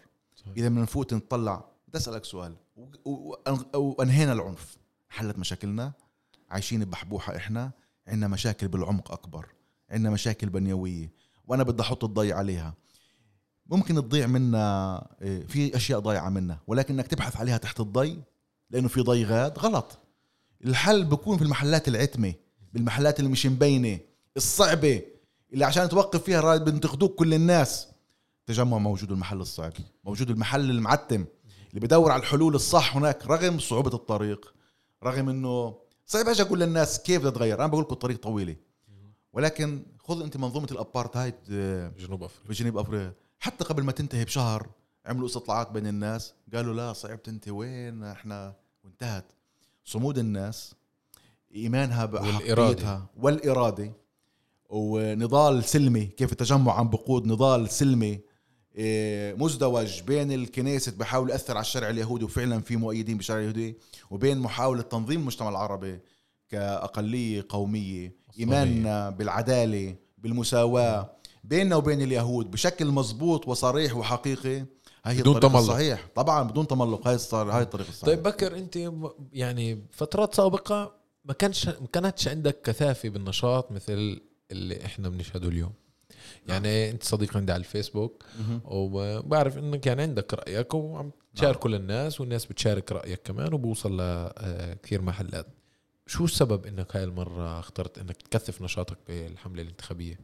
إذا بدنا نفوت نطلع بدي أسألك سؤال. و- و- وأن- وأنهينا العنف. حلت مشاكلنا؟ عايشين بحبوحة إحنا. عندنا مشاكل بالعمق أكبر عندنا مشاكل بنيوية وأنا بدي أحط الضي عليها. ممكن تضيع منا إيه، في أشياء ضايعة منا ولكن إنك تبحث عليها تحت الضي لأنه في ضي غاد غلط. الحل بكون في المحلات العتمة بالمحلات اللي مش مبينة الصعبة اللي عشان توقف فيها بينتقدوك كل الناس. تجمع موجود المحل الصعب موجود المحل المعتم اللي بدور على الحلول الصح هناك رغم صعوبة الطريق رغم إنه صعب أجي أقول للناس كيف بدها تتغير. أنا بقول لكم الطريق طويلة. ولكن خذ أنت منظومة الابارتهايد آه، جنوب أفريقيا. في جنوب أفريقيا. حتى قبل ما تنتهي بشهر عملوا استطلاعات بين الناس. قالوا لا صعبت انت وين؟ إحنا وانتهت. صمود الناس إيمانها بحقيقتها والإرادة. ونضال سلمي كيف التجمع عم بقود نضال سلمي. مزدوج بين الكنيسة بحاول يأثر على الشرع اليهودي وفعلا في مؤيدين بالشرع اليهودي وبين محاولة تنظيم المجتمع العربي كأقلية قومية إيماننا بالعدالة بالمساواة بيننا وبين اليهود بشكل مضبوط وصريح وحقيقي هي بدون الطريق تملق. الصحيح. طبعا بدون تملق هاي الصار- هاي الطريق الصحيح. طيب بكر أنت يعني فترات سابقة ما كانش ما كانتش عندك كثافة بالنشاط مثل اللي إحنا بنشهده اليوم؟ يعني انت صديق عندي على الفيسبوك. وبعرف انك كان عندك رأيك وعم تشاركه للناس والناس بتشارك رأيك كمان وبوصل لكثير محلات. شو السبب انك هاي المرة اخترت انك تكثف نشاطك بالحملة الانتخابية؟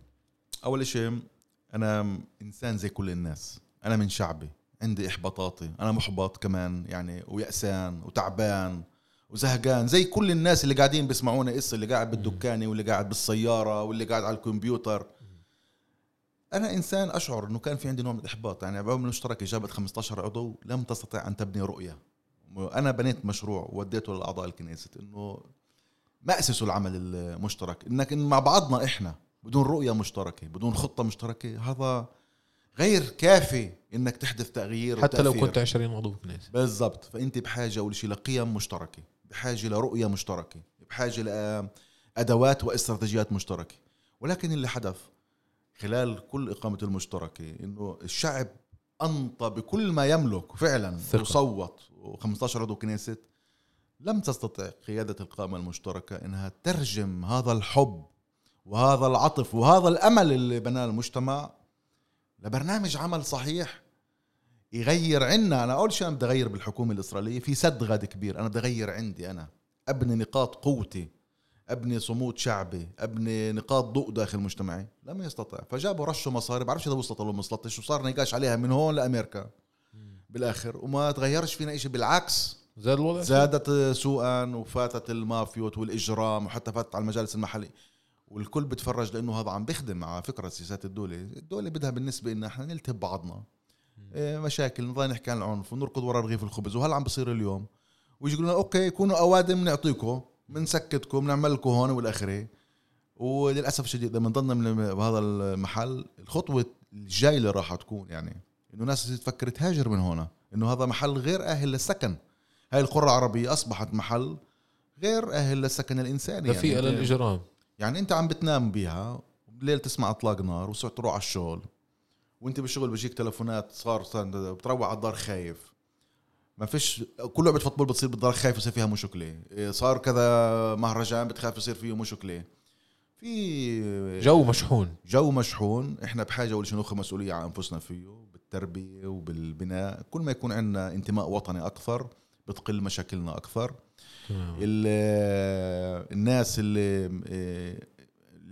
أول شيء أنا إنسان زي كل الناس. أنا من شعبي عندي إحباطاتي. أنا محبط كمان يعني ويأسان وتعبان وزهقان زي كل الناس اللي قاعدين بيسمعونا قصة اللي قاعد بالدكانة واللي قاعد بالسيارة واللي قاعد على الكمبيوتر. أنا إنسان أشعر إنه كان في عندي نوع من الإحباط يعني بعمل مشتركه جابت 15 عضو لم تستطع أن تبني رؤية. أنا بنيت مشروع ووديته لاعضاء الكنيسه إنه ما اسسوا العمل المشترك. إنك إن مع بعضنا إحنا بدون رؤية مشتركة بدون خطة مشتركة هذا غير كافي إنك تحدث تغيير حتى لو وتأثير. كنت 20 عضو كنيسه بالضبط. فأنت بحاجة أول شيء لقيم مشتركة بحاجة لرؤية مشتركة بحاجة لادوات وإستراتيجيات مشتركة. ولكن اللي حدث خلال كل إقامة المشتركة إنه الشعب أنطى بكل ما يملك فعلا ثقة. وصوت و15 عضو كنيسه لم تستطع قيادة القائمه المشتركة إنها ترجم هذا الحب وهذا العطف وهذا الأمل اللي بناه المجتمع لبرنامج عمل صحيح يغير عنا. أنا أول شيء أنا بدي أغير بالحكومة الإسرائيلية في سد غاد كبير. أنا بدي أغير عندي أنا أبني نقاط قوتي أبني صمود شعبي أبني نقاط ضوء داخل مجتمعي. لم يستطع. فجابوا رشوا مصاري بعرفش إذا وصلت ولا ما وصلتش وصار نقاش عليها من هون لأمريكا. بالآخر. وما تغيرش فينا شيء بالعكس. زاد الوضع؟ زادت سوءا وفاتت المافيوت والإجرام وحتى فاتت على المجالس المحلية. والكل بتفرج لأنه هذا عم بيخدم على فكرة سياسات الدولة، الدولة بدها بالنسبة لنا إحنا نلتهب بعضنا إيه مشاكل نضل نحكي عن العنف ونركض ورا رغيف الخبز وهلا عم بصير اليوم. ويجي يقولوا okay كونوا أوادم نعطيكم. بنسكتكم بنعمل لكم هون والآخرة. وللأسف الشديد لما ضلنا من بهذا المحل الخطوة الجاي اللي راح تكون يعني إنه ناس تفكر تهاجر من هنا إنه هذا محل غير أهل للسكن. هاي القرى العربية أصبحت محل غير أهل للسكن الإنساني دفيئه يعني. للإجرام. يعني أنت عم بتنام بيها بالليل تسمع أطلاق نار وصرت تروح على الشغل وأنت بالشغل بيجيك تلفونات صار- بتروح على الدار خايف. ما فيش كل لعبة فوتبول بتصير بالدار خايف يصير فيها مشكله صار كذا مهرجان بتخاف يصير فيه مشكله في جو مشحون. جو مشحون. إحنا بحاجة أول شيء ناخذ مسؤولية عن أنفسنا فيه بالتربية وبالبناء. كل ما يكون عندنا انتماء وطني أكثر بتقل مشاكلنا أكثر. الناس اللي آه،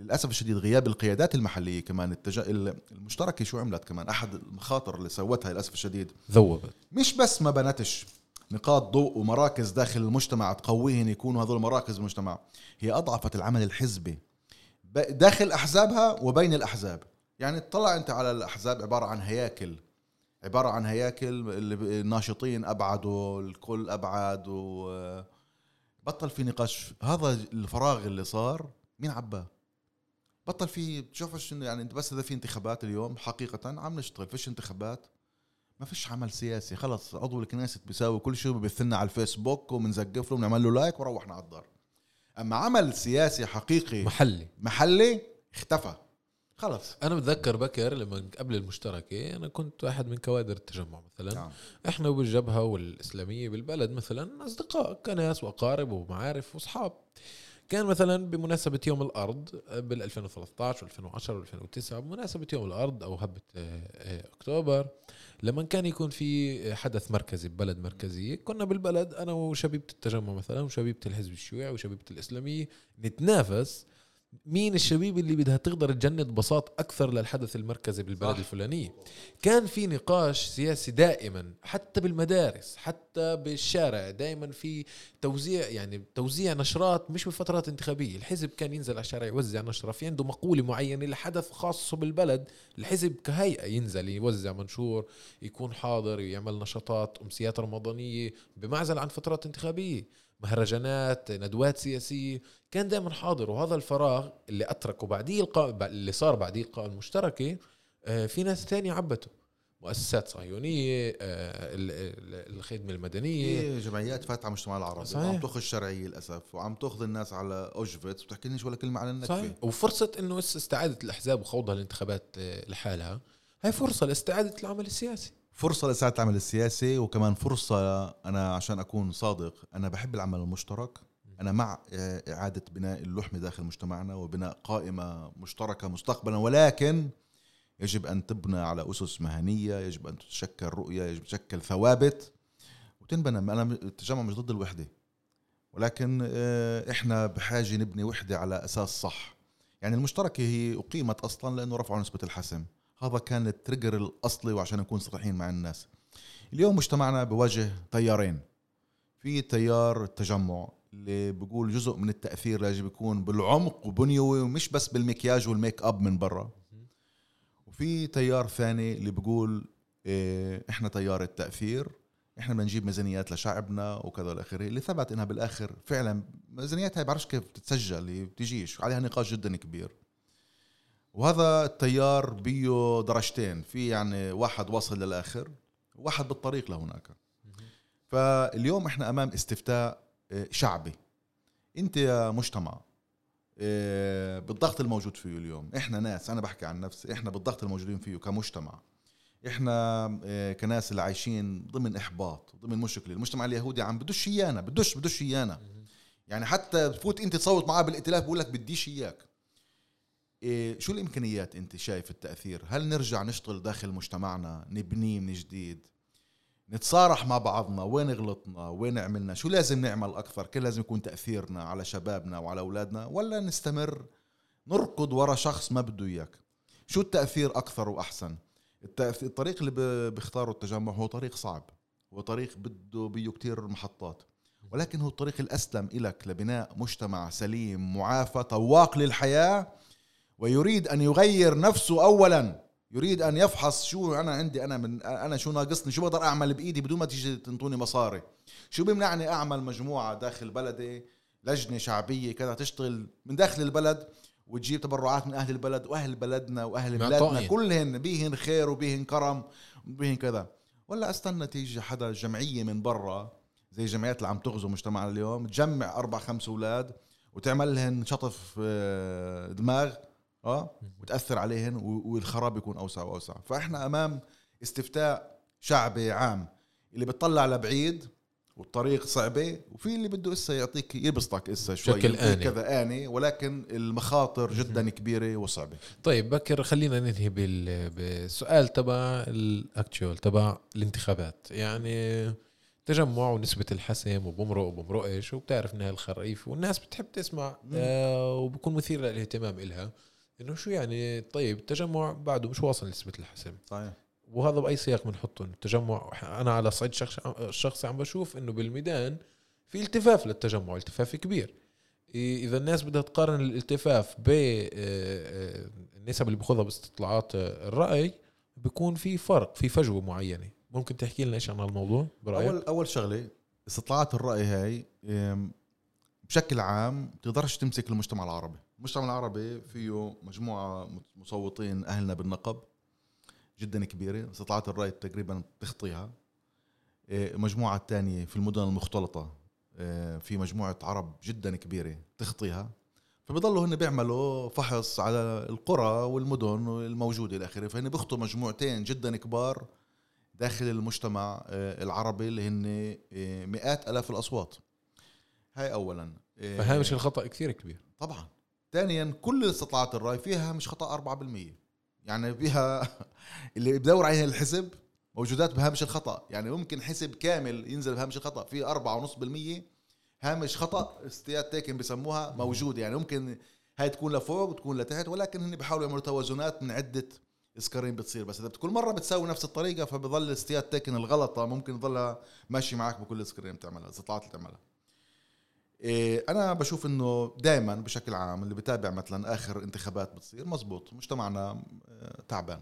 للأسف الشديد غياب القيادات المحلية كمان التج... ال- المشتركة شو عملت كمان؟ أحد المخاطر اللي سوتها للأسف الشديد ذوبت. مش بس ما بنتش نقاط ضوء ومراكز داخل المجتمع تقويهن يكونوا هذول مراكز المجتمع هي أضعفت العمل الحزبي داخل أحزابها وبين الأحزاب. يعني اطلع أنت على الأحزاب عبارة عن هياكل عبارة عن هياكل الناشطين أبعدوا الكل أبعد و بطل في نقاش. هذا الفراغ اللي صار مين عباه بطل في تشوفش إنه يعني أنت بس إذا في انتخابات اليوم حقيقة عم نشتغل فيش انتخابات؟ ما فيش عمل سياسي خلص عضو الكنيست بيساوي كل شيء بيثنا على الفيسبوك وبنزقف له بنعمل له لايك وروحنا على الدار. أما عمل سياسي حقيقي محلي. محلي اختفى. خلص. أنا بتذكر بكر لما قبل المشتركة أنا كنت واحد من كوادر التجمع مثلا. نعم. إحنا وبالجبهه والإسلامية بالبلد مثلا أصدقاء كناس وأقارب ومعارف وأصحاب. كان مثلا بمناسبة يوم الأرض بال 2013 و2010 و2009 بمناسبة يوم الأرض أو هبة آه، آه، أكتوبر لما كان يكون في حدث مركزي ببلد مركزية كنا بالبلد أنا وشبيبة التجمع مثلا وشبيبة الحزب الشيوعي وشبيبة الإسلامية نتنافس مين الشبيب اللي بدها تقدر تجند بساط أكثر للحدث المركزي بالبلد صح. الفلانية؟ كان في نقاش سياسي دائما حتى بالمدارس حتى بالشارع دائما في توزيع يعني توزيع نشرات مش بفترات انتخابية. الحزب كان ينزل على الشارع يوزع نشرة في عنده مقولة معينة لحدث خاص بالبلد. الحزب كهيئة ينزل يوزع منشور يكون حاضر يعمل نشاطات أمسيات رمضانية بمعزل عن فترات انتخابية. مهرجانات ندوات سياسية. كان دائما حاضر. وهذا الفراغ اللي أتركه بعديه القاء اللي صار بعديه القاء المشتركة آه، في ناس تانية عبته مؤسسات صهيونية آه، ال- ال- الخدمة المدنية. في جمعيات فاتحة على المجتمع العربي. صحيح. وعم تأخذ شرعيه للأسف. وعم تأخذ الناس على أوجفيتس. وبتحكي ليش ولا كلمة صحيح. النكبه وفرصة إنه استعادة الأحزاب وخوضها الانتخابات آه، لحالها هاي فرصة لاستعادة العمل السياسي. فرصة لإساعة العمل السياسي وكمان فرصة أنا عشان أكون صادق أنا بحب العمل المشترك. أنا مع إعادة بناء اللحمة داخل مجتمعنا وبناء قائمة مشتركة مستقبلا ولكن يجب أن تبنى على أسس مهنية يجب أن تتشكل رؤية يجب تشكل ثوابت وتنبنى. أنا التجمع مش ضد الوحدة ولكن آه، إحنا بحاجة نبني وحدة على أساس صح. يعني المشتركة هي أقيمت أصلا لأنه رفعوا نسبة الحسم. هذا كان ال trigger الأصلي وعشان نكون صريحين مع الناس. اليوم مجتمعنا بواجه تيارين. في تيار التجمع اللي بيقول جزء من التأثير يجب يكون بالعمق وبنيوي ومش بس بالمكياج وال make up من برا. وفي تيار ثاني اللي بيقول إيه إحنا تيار التأثير إحنا بدنا نجيب ميزانيات لشعبنا وكذا إلى اخره اللي ثبت إنها بالآخر فعلا ميزانيات هاي بعرفش كيف بتتسجل هي بتجيش عليها نقاش جدا كبير. وهذا التيار بيه درجتين. في يعني واحد واصل للآخر وواحد بالطريق لهناك. فاليوم إحنا أمام استفتاء شعبي. انت يا مجتمع آه، بالضغط الموجود فيه اليوم إحنا ناس أنا بحكي عن نفسي إحنا بالضغط الموجودين فيه كمجتمع إحنا آه، كناس اللي عايشين ضمن إحباط ضمن مشكلة. المجتمع اليهودي عم بدش ايانا بدش بدش ايانا يعني حتى بتفوت انت تصوت معاه بالائتلاف بقول لك بديش إياك. إيه شو الإمكانيات انت شايف التأثير؟ هل نرجع نشتغل داخل مجتمعنا نبنيه من جديد؟ نتصارح مع بعضنا وين غلطنا وين عملنا شو لازم نعمل أكثر؟ كيف لازم يكون تأثيرنا على شبابنا وعلى أولادنا ولا نستمر نركض ورا شخص ما بده إياك؟ شو التأثير أكثر وأحسن؟ التأثير الطريق اللي بيختاره التجمع هو طريق صعب هو طريق بده بيه كتير محطات ولكن هو الطريق الأسلم لك لبناء مجتمع سليم معافى طواق للحياة ويريد أن يغير نفسه اولا. يريد أن يفحص شو أنا عندي أنا من أنا شو ناقصني؟ شو بقدر أعمل بإيدي بدون ما تيجي تنطوني مصاري؟ شو بيمنعني أعمل مجموعة داخل بلدي؟ لجنة شعبية كذا تشتغل من داخل البلد وتجيب تبرعات من أهل البلد وأهل بلدنا وأهل بلادنا. كلهن بيهن خير وبيهن كرم وبيهن كذا. ولا أستنى تيجي حدا جمعية من برا زي الجمعيات اللي عم تغزو مجتمعنا اليوم تجمع أربع خمس أولاد وتعمل لهن شطف آه، دماغ. آه؟ وتأثر عليهن والخراب يكون أوسع وأوسع. فإحنا أمام استفتاء شعبي عام. اللي بتطلع لبعيد والطريق صعبة وفي اللي بده إسا يعطيك يبسطك إسا شوي بشكل يعطيك آني. كذا آني ولكن المخاطر جدا كبيرة وصعبة. طيب بكر خلينا ننهي بال- بالسؤال تبع الأكتشوال تبع الانتخابات. يعني تجمع ونسبة الحسم وبمرق وبمرقش وبتعرف انها الخريف والناس بتحب تسمع آه وبكون مثير للاهتمام إلها. إنه شو يعني طيب التجمع بعده مش واصل لنسبة الحسم. صحيح. وهذا بأي سياق بنحطه؟ التجمع أنا على صعيد شخص الشخصي عم بشوف إنه بالميدان في التفاف للتجمع التفاف كبير. إذا الناس بدها تقارن الالتفاف بالنسب اللي بياخذها باستطلاعات الرأي بيكون في فرق في فجوة معينة. ممكن تحكي لنا إيش عن الموضوع برأيك؟ أول أول شغلة استطلاعات الرأي هاي بشكل عام بتقدرش تمسك المجتمع العربي. المجتمع العربي فيه مجموعة مصوتين أهلنا بالنقب جدا كبيرة استطلاعات الرأي تقريبا بتخطيها إيه، المجموعه الثانية في المدن المختلطة إيه، في مجموعة عرب جدا كبيرة تخطيها. فبيضلوا هن بيعملوا فحص على القرى والمدن الموجودة إلى آخره. فهن بيخطوا مجموعتين جدا كبار داخل المجتمع آه، العربي اللي هن مئات آلاف الأصوات. هاي اولا. فهامش الخطا كثير كبير. طبعا. ثانيا كل استطلاعات الرأي فيها مش خطأ 4% يعني فيها اللي بدور عليها الحزب موجودات بهامش الخطأ. يعني ممكن حزب كامل ينزل بهامش الخطأ في 4.5% هامش خطأ סטיית תקן بسموها موجود. يعني ممكن هاي تكون لفوق وتكون لتحت ولكن هن بيحاولوا يعملوا توازنات من عدة סקרים بتصير بس. إذا كل مرة بتساوي نفس الطريقة فبضل סטיית תקן الغلطة ممكن تضلها ماشي معك بكل סקרים بتعملها استطلاعات اللي بتعملها. أنا بشوف إنه دائما بشكل عام اللي بتابع مثلا آخر انتخابات بتصير مزبوط مجتمعنا آه، تعبان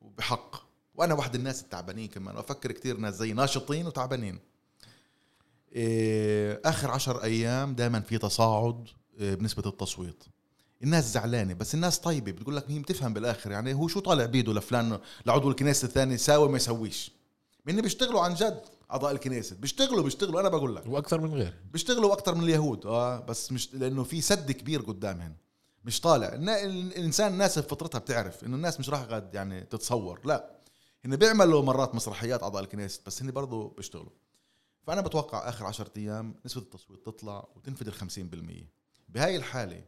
وبحق وأنا واحد الناس التعبانين كمان وأفكر كثير ناس زي ناشطين وتعبانين. إيه آخر عشر أيام دائما في تصاعد إيه بنسبة التصويت. الناس زعلانة بس الناس طيبة بتقول لك هي بتفهم بالآخر يعني هو شو طالع بيده لفلان لعضو الكنيسة الثاني يساوي ما يسويش. من بيشتغلوا عن جد. أعضاء الكنيسة. بيشتغلوا بيشتغلوا. أنا بقول لك. وأكثر من غير. بيشتغلوا أكثر من اليهود. آه بس مش لأنه في سد كبير قدامهم مش طالع. الإنسان الناس بفطرتها بتعرف إنه الناس مش راح قد يعني تتصور. لا. هن بيعملوا مرات مسرحيات أعضاء الكنيسة بس هن برضه بيشتغلوا. فأنا بتوقع آخر عشرة أيام نسبة التصويت تطلع وتنفذ ال 50% بهاي الحالة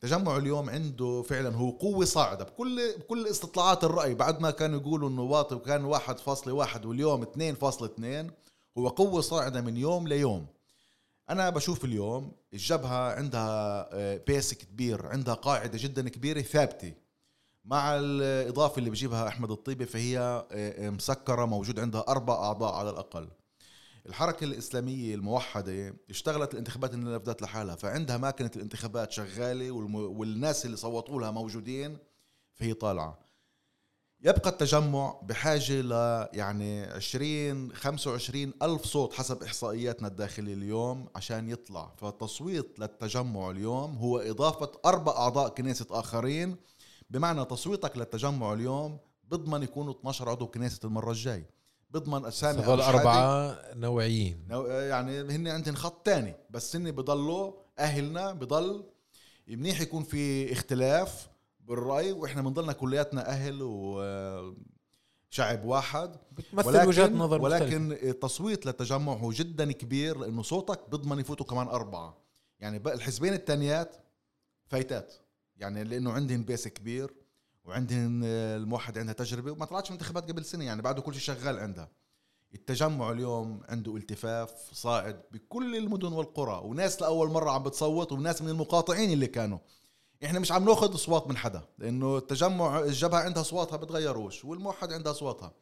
تجمع اليوم عنده فعلا هو قوة صاعدة. بكل بكل استطلاعات الرأي بعد ما كانوا يقولوا إنه واطي فاصلة واحد واليوم اثنين فاصلة اثنين هو قوة صاعدة من يوم ليوم. أنا بشوف اليوم الجبهة عندها آه، بيس كبير عندها قاعدة جدا كبيرة ثابتة. مع الإضافة اللي بجيبها أحمد الطيبة فهي آه، آه، مسكرة موجود عندها أربع أعضاء على الأقل. الحركة الإسلامية الموحدة اشتغلت الانتخابات اللي لحالها فعندها ماكينة الانتخابات شغالة. والناس اللي صوتوا لها موجودين فهي طالعة يبقى التجمع بحاجة ل يعني 20 25 ألف صوت حسب إحصائياتنا الداخلية اليوم عشان يطلع فالتصويت للتجمع اليوم هو إضافة أربع أعضاء كنيسة آخرين بمعنى تصويتك للتجمع اليوم بضمن يكونوا 12 عضو كنيسة المرة الجاي بضمن أسامي هذول. أربعة نوعيين. نو- يعني هن عندهم خط تاني بس هن بضلوا أهلنا بضل منيح يكون في اختلاف بالرأي وإحنا بنضلنا كلياتنا أهل وشعب واحد. بتمثل وجهات نظر مختلفة. ولكن التصويت للتجمع هو جدا كبير لأنه صوتك بضمن يفوتوا كمان أربعة. يعني الحزبين التانيات فايتات. يعني لأنه عندهم بيس كبير. وعندهم الموحد عندها تجربة وما طلعتش انتخابات قبل سنة يعني بعده كل شيء شغال عندها. التجمع اليوم عنده التفاف صاعد بكل المدن والقرى وناس لأول مرة عم بتصوت وناس من المقاطعين اللي كانوا. إحنا مش عم ناخذ أصوات من حدا لأنه التجمع الجبهة عندها أصواتها بتغيروش والموحد عندها أصواتها.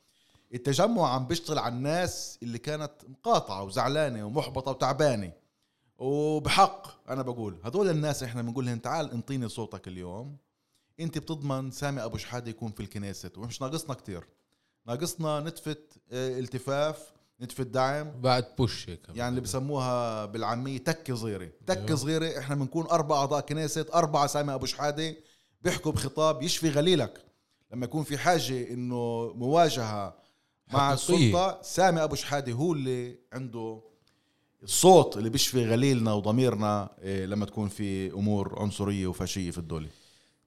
التجمع عم بيشتغل على الناس اللي كانت مقاطعة وزعلانة ومحبطة وتعبانة. وبحق أنا بقول هذول الناس إحنا بنقول لهم تعال انطيني صوتك اليوم انت بتضمن سامي ابو شحاده يكون في الكنيسة. ومش ناقصنا كتير. ناقصنا نتفة آه، التفاف نتفة دعم. بعد بوش هيك. يعني اللي بسموها بالعامية تكة صغيرة. تكة أيوه. صغيرة إحنا بنكون أربع أعضاء كنيسة أربعة سامي أبو شحادة بيحكوا بخطاب يشفي غليلك. لما يكون في حاجة إنه مواجهة مع. السلطة سامي أبو شحادة هو اللي عنده الصوت اللي بيشفي غليلنا وضميرنا إيه، لما تكون في أمور عنصرية وفاشية في الدولة.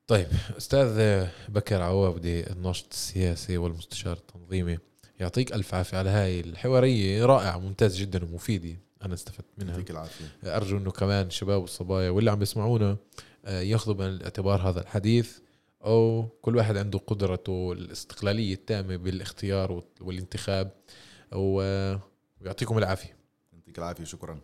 طيب أستاذ بكر عوابدي الناشط السياسي والمستشار التنظيمي يعطيك ألف عافية على هاي الحوارية رائعة ممتاز جدا ومفيدة. أنا استفدت منها. يعطيك العافية. أرجو إنه كمان الشباب والصبايا واللي عم بيسمعونا آه، ياخذوا بعين الاعتبار هذا الحديث أو كل واحد عنده قدرته الاستقلالية التامة بالاختيار وال- والانتخاب ويعطيكم العافية. يعطيك العافية شكرا.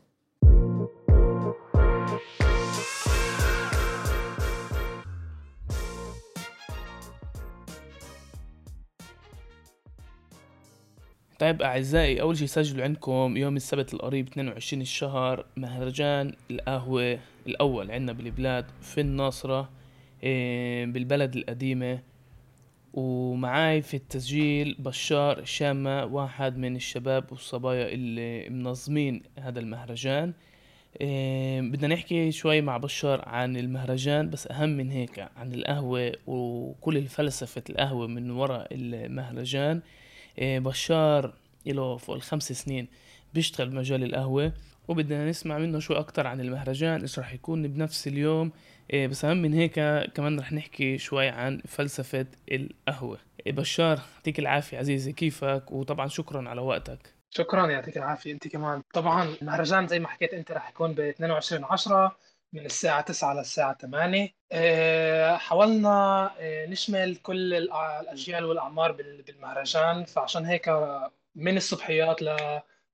طيب أعزائي أول شي سجلوا عندكم يوم السبت القريب 22 الشهر مهرجان القهوة الأول عندنا بالبلاد في الناصرة إيه، بالبلد القديمة. ومعاي في التسجيل بشار الشامة واحد من الشباب والصبايا اللي منظمين هذا المهرجان. إيه، بدنا نحكي شوي مع بشار عن المهرجان بس أهم من هيك عن القهوة وكل الفلسفة القهوة من وراء المهرجان. بشار له فوق الخمس سنين بيشتغل بمجال القهوة وبدنا نسمع منه شو أكتر عن المهرجان إيش رح يكون بنفس اليوم. إيه، بس أهم من هيك كمان رح نحكي شوي عن فلسفة القهوة. إيه، بشار يعطيك العافية عزيزي كيفك؟ وطبعا شكرا على وقتك. شكرا يعطيك العافية أنت كمان. طبعا المهرجان زي ما حكيت أنت رح يكون ب 22 10 من الساعة 9 للساعة 8 آه، حاولنا آه، نشمل كل الأجيال والأعمار بالمهرجان. فعشان هيك من الصبحيات.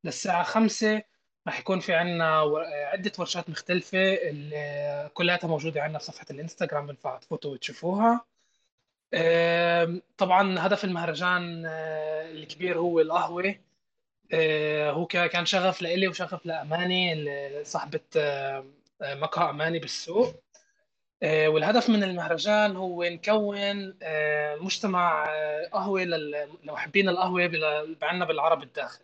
للساعة 5 رح يكون في عنا عدة ورشات مختلفة كلها موجودة عنا بصفحة الإنستغرام بنفع تفوتوا وتشوفوها. طبعا هدف المهرجان آه، الكبير هو القهوة. آه، هو كان شغف لإلي وشغف لأماني صاحبة آه، مقهى أماني بالسوق. والهدف من المهرجان هو نكون مجتمع قهوة لمحبين القهوة عندنا بالعرب الداخل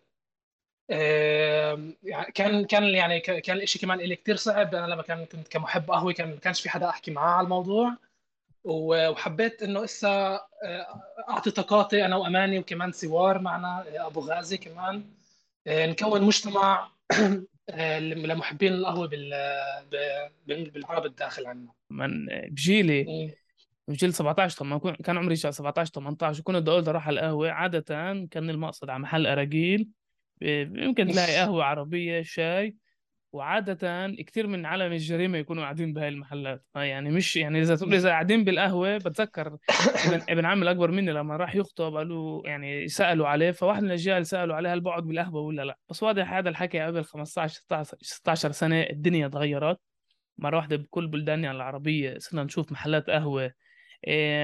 يعني كان كان يعني كان الشيء كمان لي كثير صعب. أنا لما كان كنت كمحب قهوة كان ما كانش في حدا أحكي معاه على الموضوع. وحبيت إنه إسا آه، أعطي طاقاتي أنا وأماني وكمان سوار معنا آه، أبو غازي كمان. آه، نكون مجتمع لمحبين القهوة بالعرب الداخل عنا. من بجيلي بجيل 17 طبعا كان عمري 17 18 وكنت بدي أقول أروح على القهوة. عادة كان المقصد على محل أراجيل يمكن تلاقي قهوة عربية شاي وعادة كثير من عالم الجريمة يكونوا قاعدين بهاي المحلات. آه، يعني مش يعني إذا تقول إذا قاعدين بالقهوة بتذكر ابن, ابن عمي الأكبر مني لما راح يخطب قالوا يعني سألوا عليه فواحد من الأجيال سألوا عليه هل بقعد بالقهوة ولا لا. بس واضح هذا الحكي قبل 15 16 16 سنة الدنيا تغيرت. مرة واحدة بكل بلداننا العربية صرنا نشوف محلات قهوة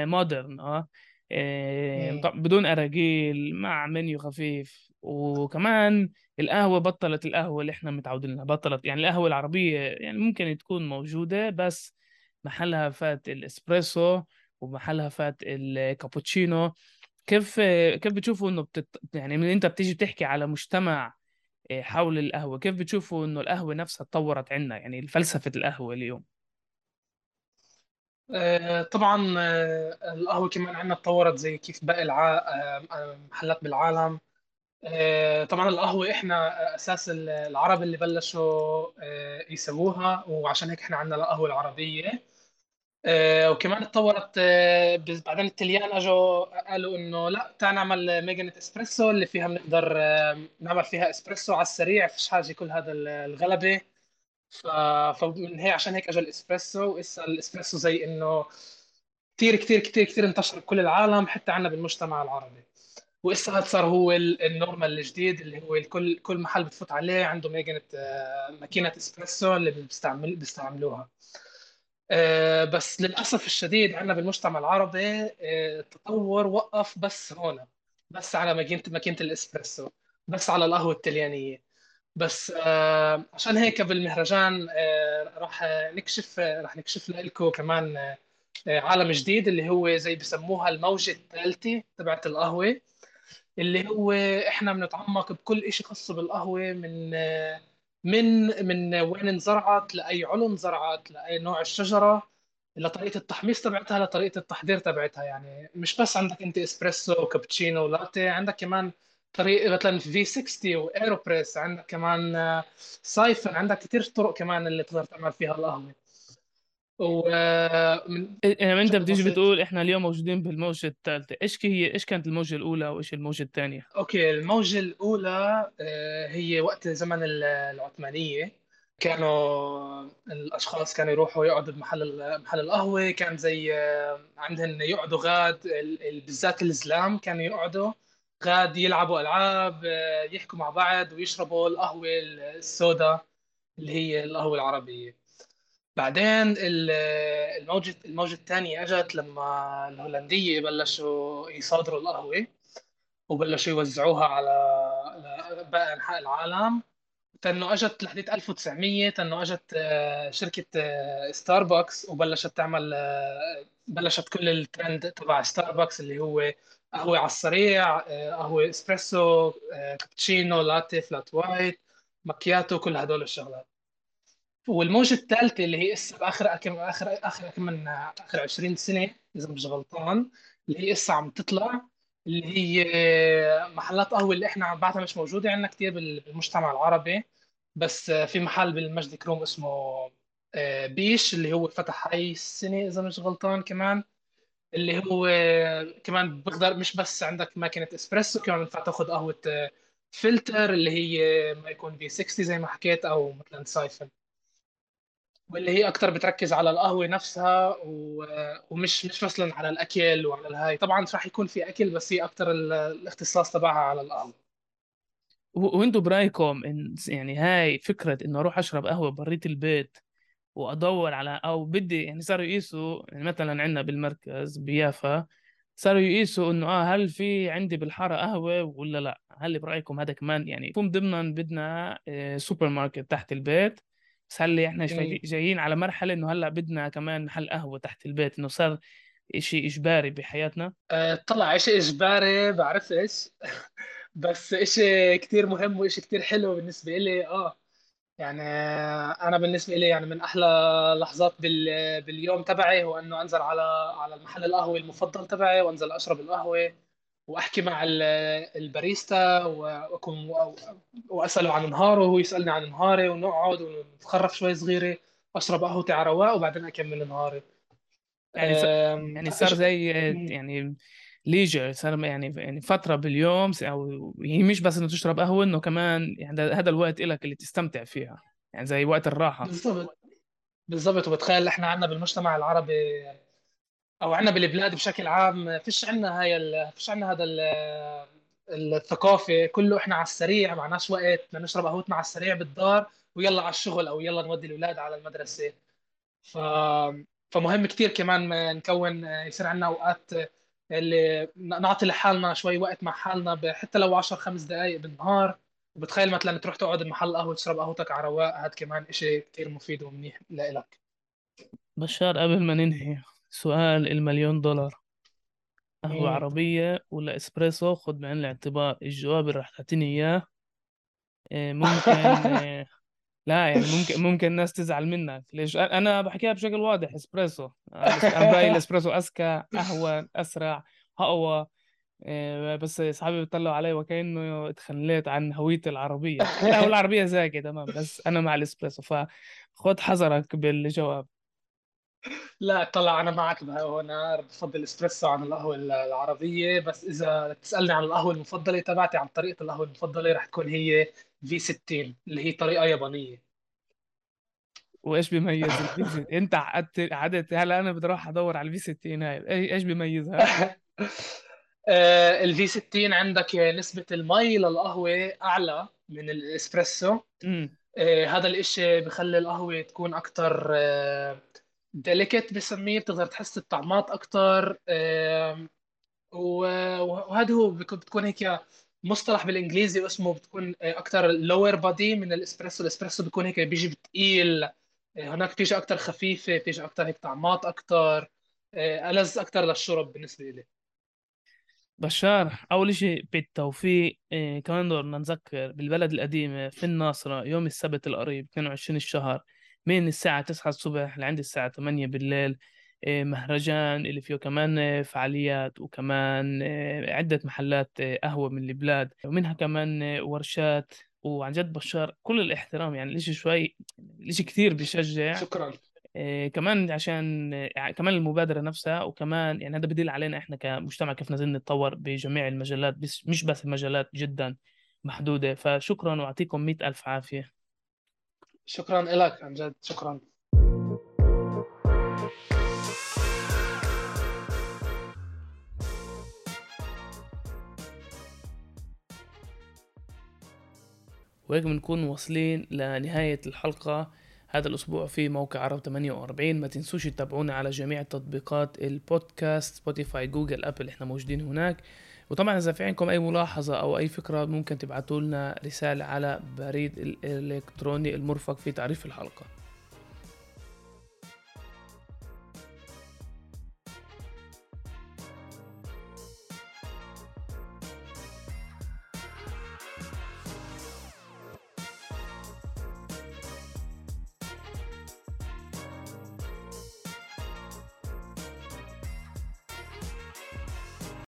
مودرن آه, إيه، بدون أراجيل مع منيو خفيف. وكمان القهوة بطلت القهوة اللي إحنا متعودين لها بطلت يعني القهوة العربية يعني ممكن تكون موجودة بس محلها فات الإسبريسو ومحلها فات الكابوتشينو. كيف كيف بتشوفوا إنه بتت... يعني من أنت بتيجي بتحكي على مجتمع إيه، حول القهوة كيف بتشوفوا إنه القهوة نفسها تطورت عندنا يعني فلسفة القهوة اليوم. آه، طبعا آه، القهوة كمان عندنا تطورت زي كيف باقي. آه، محلات بالعالم. طبعا القهوة إحنا أساس العرب اللي بلشوا يسووها وعشان هيك إحنا عندنا القهوة العربية. وكمان تطورت بعدين التليان أجوا قالوا إنه لا تعال نعمل مكنة إسبريسو اللي فيها بنقدر نعمل فيها إسبريسو على السريع فيش حاجة كل هذا الغلبة. ف... فمن هي عشان هيك اجى الإسبريسو. وإسا الإسبريسو زي إنه كثير كثير كثير كثير انتشر بكل العالم حتى عندنا بالمجتمع العربي. وإسا صار هو ال normal الجديد اللي هو الكل كل محل بتفوت عليه عنده ماكينة ماكينة إسبريسو اللي بيستعمل بيستعملوها آه، بس للأسف الشديد عندنا بالمجتمع العربي آه، التطور وقف بس هون بس على ماكينة ماكينة الإسبريسو بس على القهوة التليانية. بس آه عشان هيك بالمهرجان آه راح نكشف آه راح نكشف لكم كمان آه عالم جديد اللي هو زي بسموها الموجة الثالثة تبعت القهوة. اللي هو إحنا بنتعمق بكل شيء خاص بالقهوة من آه من من وين انزرعت لأي علو انزرعت لأي نوع الشجرة لطريقة التحميص تبعتها لطريقة التحضير تبعتها. يعني مش بس عندك أنت إسبريسو وكابتشينو ولاتيه عندك كمان طريقه مثلا V60 و AeroPress عندك كمان siphon عندك كثير طرق كمان اللي تقدر تعمل فيها القهوة. و يعني انت بتيجي بتقول إحنا اليوم موجودين بالموجة الثالثه إيش هي إيش كانت الموجة الأولى وإيش الموجة الثانية؟ okay الموجة الأولى آه، هي وقت زمن العثمانية. كانوا الأشخاص كانوا يروحوا يقعدوا بمحل محل القهوة. كان زي آه، عندهم يقعدوا غاد بالذات الزلام كانوا يقعدوا غاد يلعبوا ألعاب آه، يحكوا مع بعض ويشربوا القهوة السوداء اللي هي القهوة العربية. بعدين ال- الموجة الموجة الثانية اجت لما الهولندية بلشوا يصادروا القهوة وبلشوا يوزعوها على باقي أنحاء العالم. تنو اجت لحديت 1900 تنو اجت آه، شركة آه، ستاربكس وبلشت تعمل آه، بلشت كل الترند تبع ستاربكس اللي هو قهوة على السريع آه، قهوة إسبريسو آه، كابتشينو لاتيه flat white ماكياتو كل هدول الشغلات. والموجة الثالثة اللي هي اسا باخر آخر آخر آخر كم من آخر 20 سنة إذا مش غلطان اللي هي اسا عم تطلع اللي هي محلات قهوة اللي إحنا بعدها مش موجودة عندنا كثير بالمجتمع العربي بس في محل بمجد الكروم اسمه آه، بيش اللي هو فتح هاي السنة إذا مش غلطان كمان اللي هو كمان بقدر مش بس عندك ماكينة إسبريسو كمان ينفع تاخذ قهوة آه، فلتر اللي هي ما يكون V60 زي ما حكيت أو مثلا siphon. واللي هي أكثر بتركز على القهوة نفسها و... ومش مش مثلا على الأكل وعلى الهاي. طبعا راح يكون في أكل بس هي أكثر الاختصاص تبعها على القهوة. وانتوا برأيكم إن يعني هاي فكرة إنه أروح أشرب قهوة بريت البيت وأدور على أو بدي يعني صاروا يقيسوا يعني مثلا عندنا بالمركز بيافا صاروا يقيسوا إنه آه هل في عندي بالحارة قهوة ولا لا؟ هل برأيكم هذا كمان يعني يكون ضمنا بدنا آه، سوبر ماركت تحت البيت؟ بس هل إحنا شايفين- مم. جايين على مرحلة إنه هلأ بدنا كمان محل قهوة تحت البيت إنه صار إشي إجباري بحياتنا. أه طلع شيء إجباري بعرفش بس شيء كثير مهم وشيء كثير حلو بالنسبة لي آه يعني آه، أنا بالنسبة لي يعني من أحلى لحظات بال... باليوم تبعي هو إنه أنزل على على المحل القهوة المفضل تبعي وأنزل أشرب القهوة. وأحكي مع ال- الباريستا واكون وأسأله عن نهاره وهو يسألني عن نهاري ونقعد ونتخرف شوي صغيرة اشرب قهوتي على رواق وبعدين أكمل نهاري. يعني يعني صار زي. يعني ليجر صار يعني يعني فترة باليوم أو هي مش بس إنه تشرب قهوة إنه كمان يعني هذا الوقت لك اللي تستمتع فيها يعني زي وقت الراحة. بالضبط. بالضبط. وبتخيل إحنا عندنا بالمجتمع العربي أو عندنا بالبلاد بشكل عام فيش عندنا هاي ال... فيش عندنا هذا ال... الثقافة كله إحنا على السريع معناش وقت بدنا نشرب قهوتنا على السريع بالدار ويلا على الشغل أو يلا نودي الأولاد على المدرسة. ف... فمهم كثير كمان ما نكون يصير عندنا أوقات اللي نعطي لحالنا شوي وقت مع حالنا حتى لو 10 5 دقائق بالنهار. وبتخيل مثلا تروح تقعد بمحل قهوة تشرب قهوتك على رواق هذا كمان شيء كثير مفيد ومنيح لإلك. بشار قبل ما ننهي. سؤال المليون دولار. قهوة مم. عربية ولا إسبريسو؟ خد بعين الاعتبار الجواب اللي راح تعطيني إياه آه، ممكن آه، لا يعني ممكن ممكن الناس تزعل منك. ليش؟ أنا بحكيها بشكل واضح إسبريسو. أنا أنا برأيي الإسبريسو أذكى اهون أسرع اقوى بس اصحابي بيطلعوا علي وكأنه اتخليت عن هويتي العربية. القهوه العربيه زاكي تمام بس أنا مع الإسبريسو. فخد حذرك بالجواب. لا طلع أنا معك أنا بفضل اسبريسو عن القهوة العربية. بس إذا تسألني عن القهوة المفضلة تبعتي عن طريقة القهوة المفضلة رح تكون هي في 60 اللي هي طريقة يابانية. وإيش بيميز الفي 60 أنت قعدت قعدت هلا أنا بدي أروح أدور على ال V60 هاي. إي- إيش بيميزها؟ ال V60 عندك نسبة المي للقهوة أعلى من الإسبريسو. آه، هذا الإشي بخلي القهوة تكون أكتر delicate بسميه بتقدر تحس الطعمات آه، و- وهذا هو بتكون هيك مصطلح بالإنجليزي اسمه بتكون أكتر lower body من الإسبريسو. الإسبريسو بيكون هيك بيجي بتقيل آه، هناك بتيجي أكتر خفيفة بتيجي أكتر هيك طعمات أكتر آه، ألذ أكتر للشرب بالنسبة لي. بشار أول شيء بالتوفيق إيه كمان بدنا نذكر بالبلد القديمة في الناصرة يوم السبت القريب 22 الشهر. من الساعة 9 الصبح لعند الساعة 8 بالليل إيه مهرجان اللي فيه كمان إيه، فعاليات وكمان إيه، عدة محلات قهوة من البلاد ومنها كمان ورشات وعن جد بشار كل الاحترام يعني الإشي شوي الإشي كثير بشجع شكرا. كمان عشان كمان المبادرة نفسها وكمان يعني هذا بدل علينا إحنا كمجتمع كيف نازلين نتطور بجميع المجالات بس مش بس المجالات جدا محدودة فشكرا وأعطيكم مئة ألف عافية. شكرا لك عن جد شكرا. وهيك بنكون واصلين لنهاية الحلقة. هذا الأسبوع في موقع عرب 48 ما تنسوش تتابعونا على جميع تطبيقات البودكاست Spotify Google Apple إحنا موجودين هناك. وطبعا إذا في عندكم أي ملاحظة أو أي فكرة ممكن تبعتوا لنا رسالة على بريد الإلكتروني المرفق في تعريف الحلقة.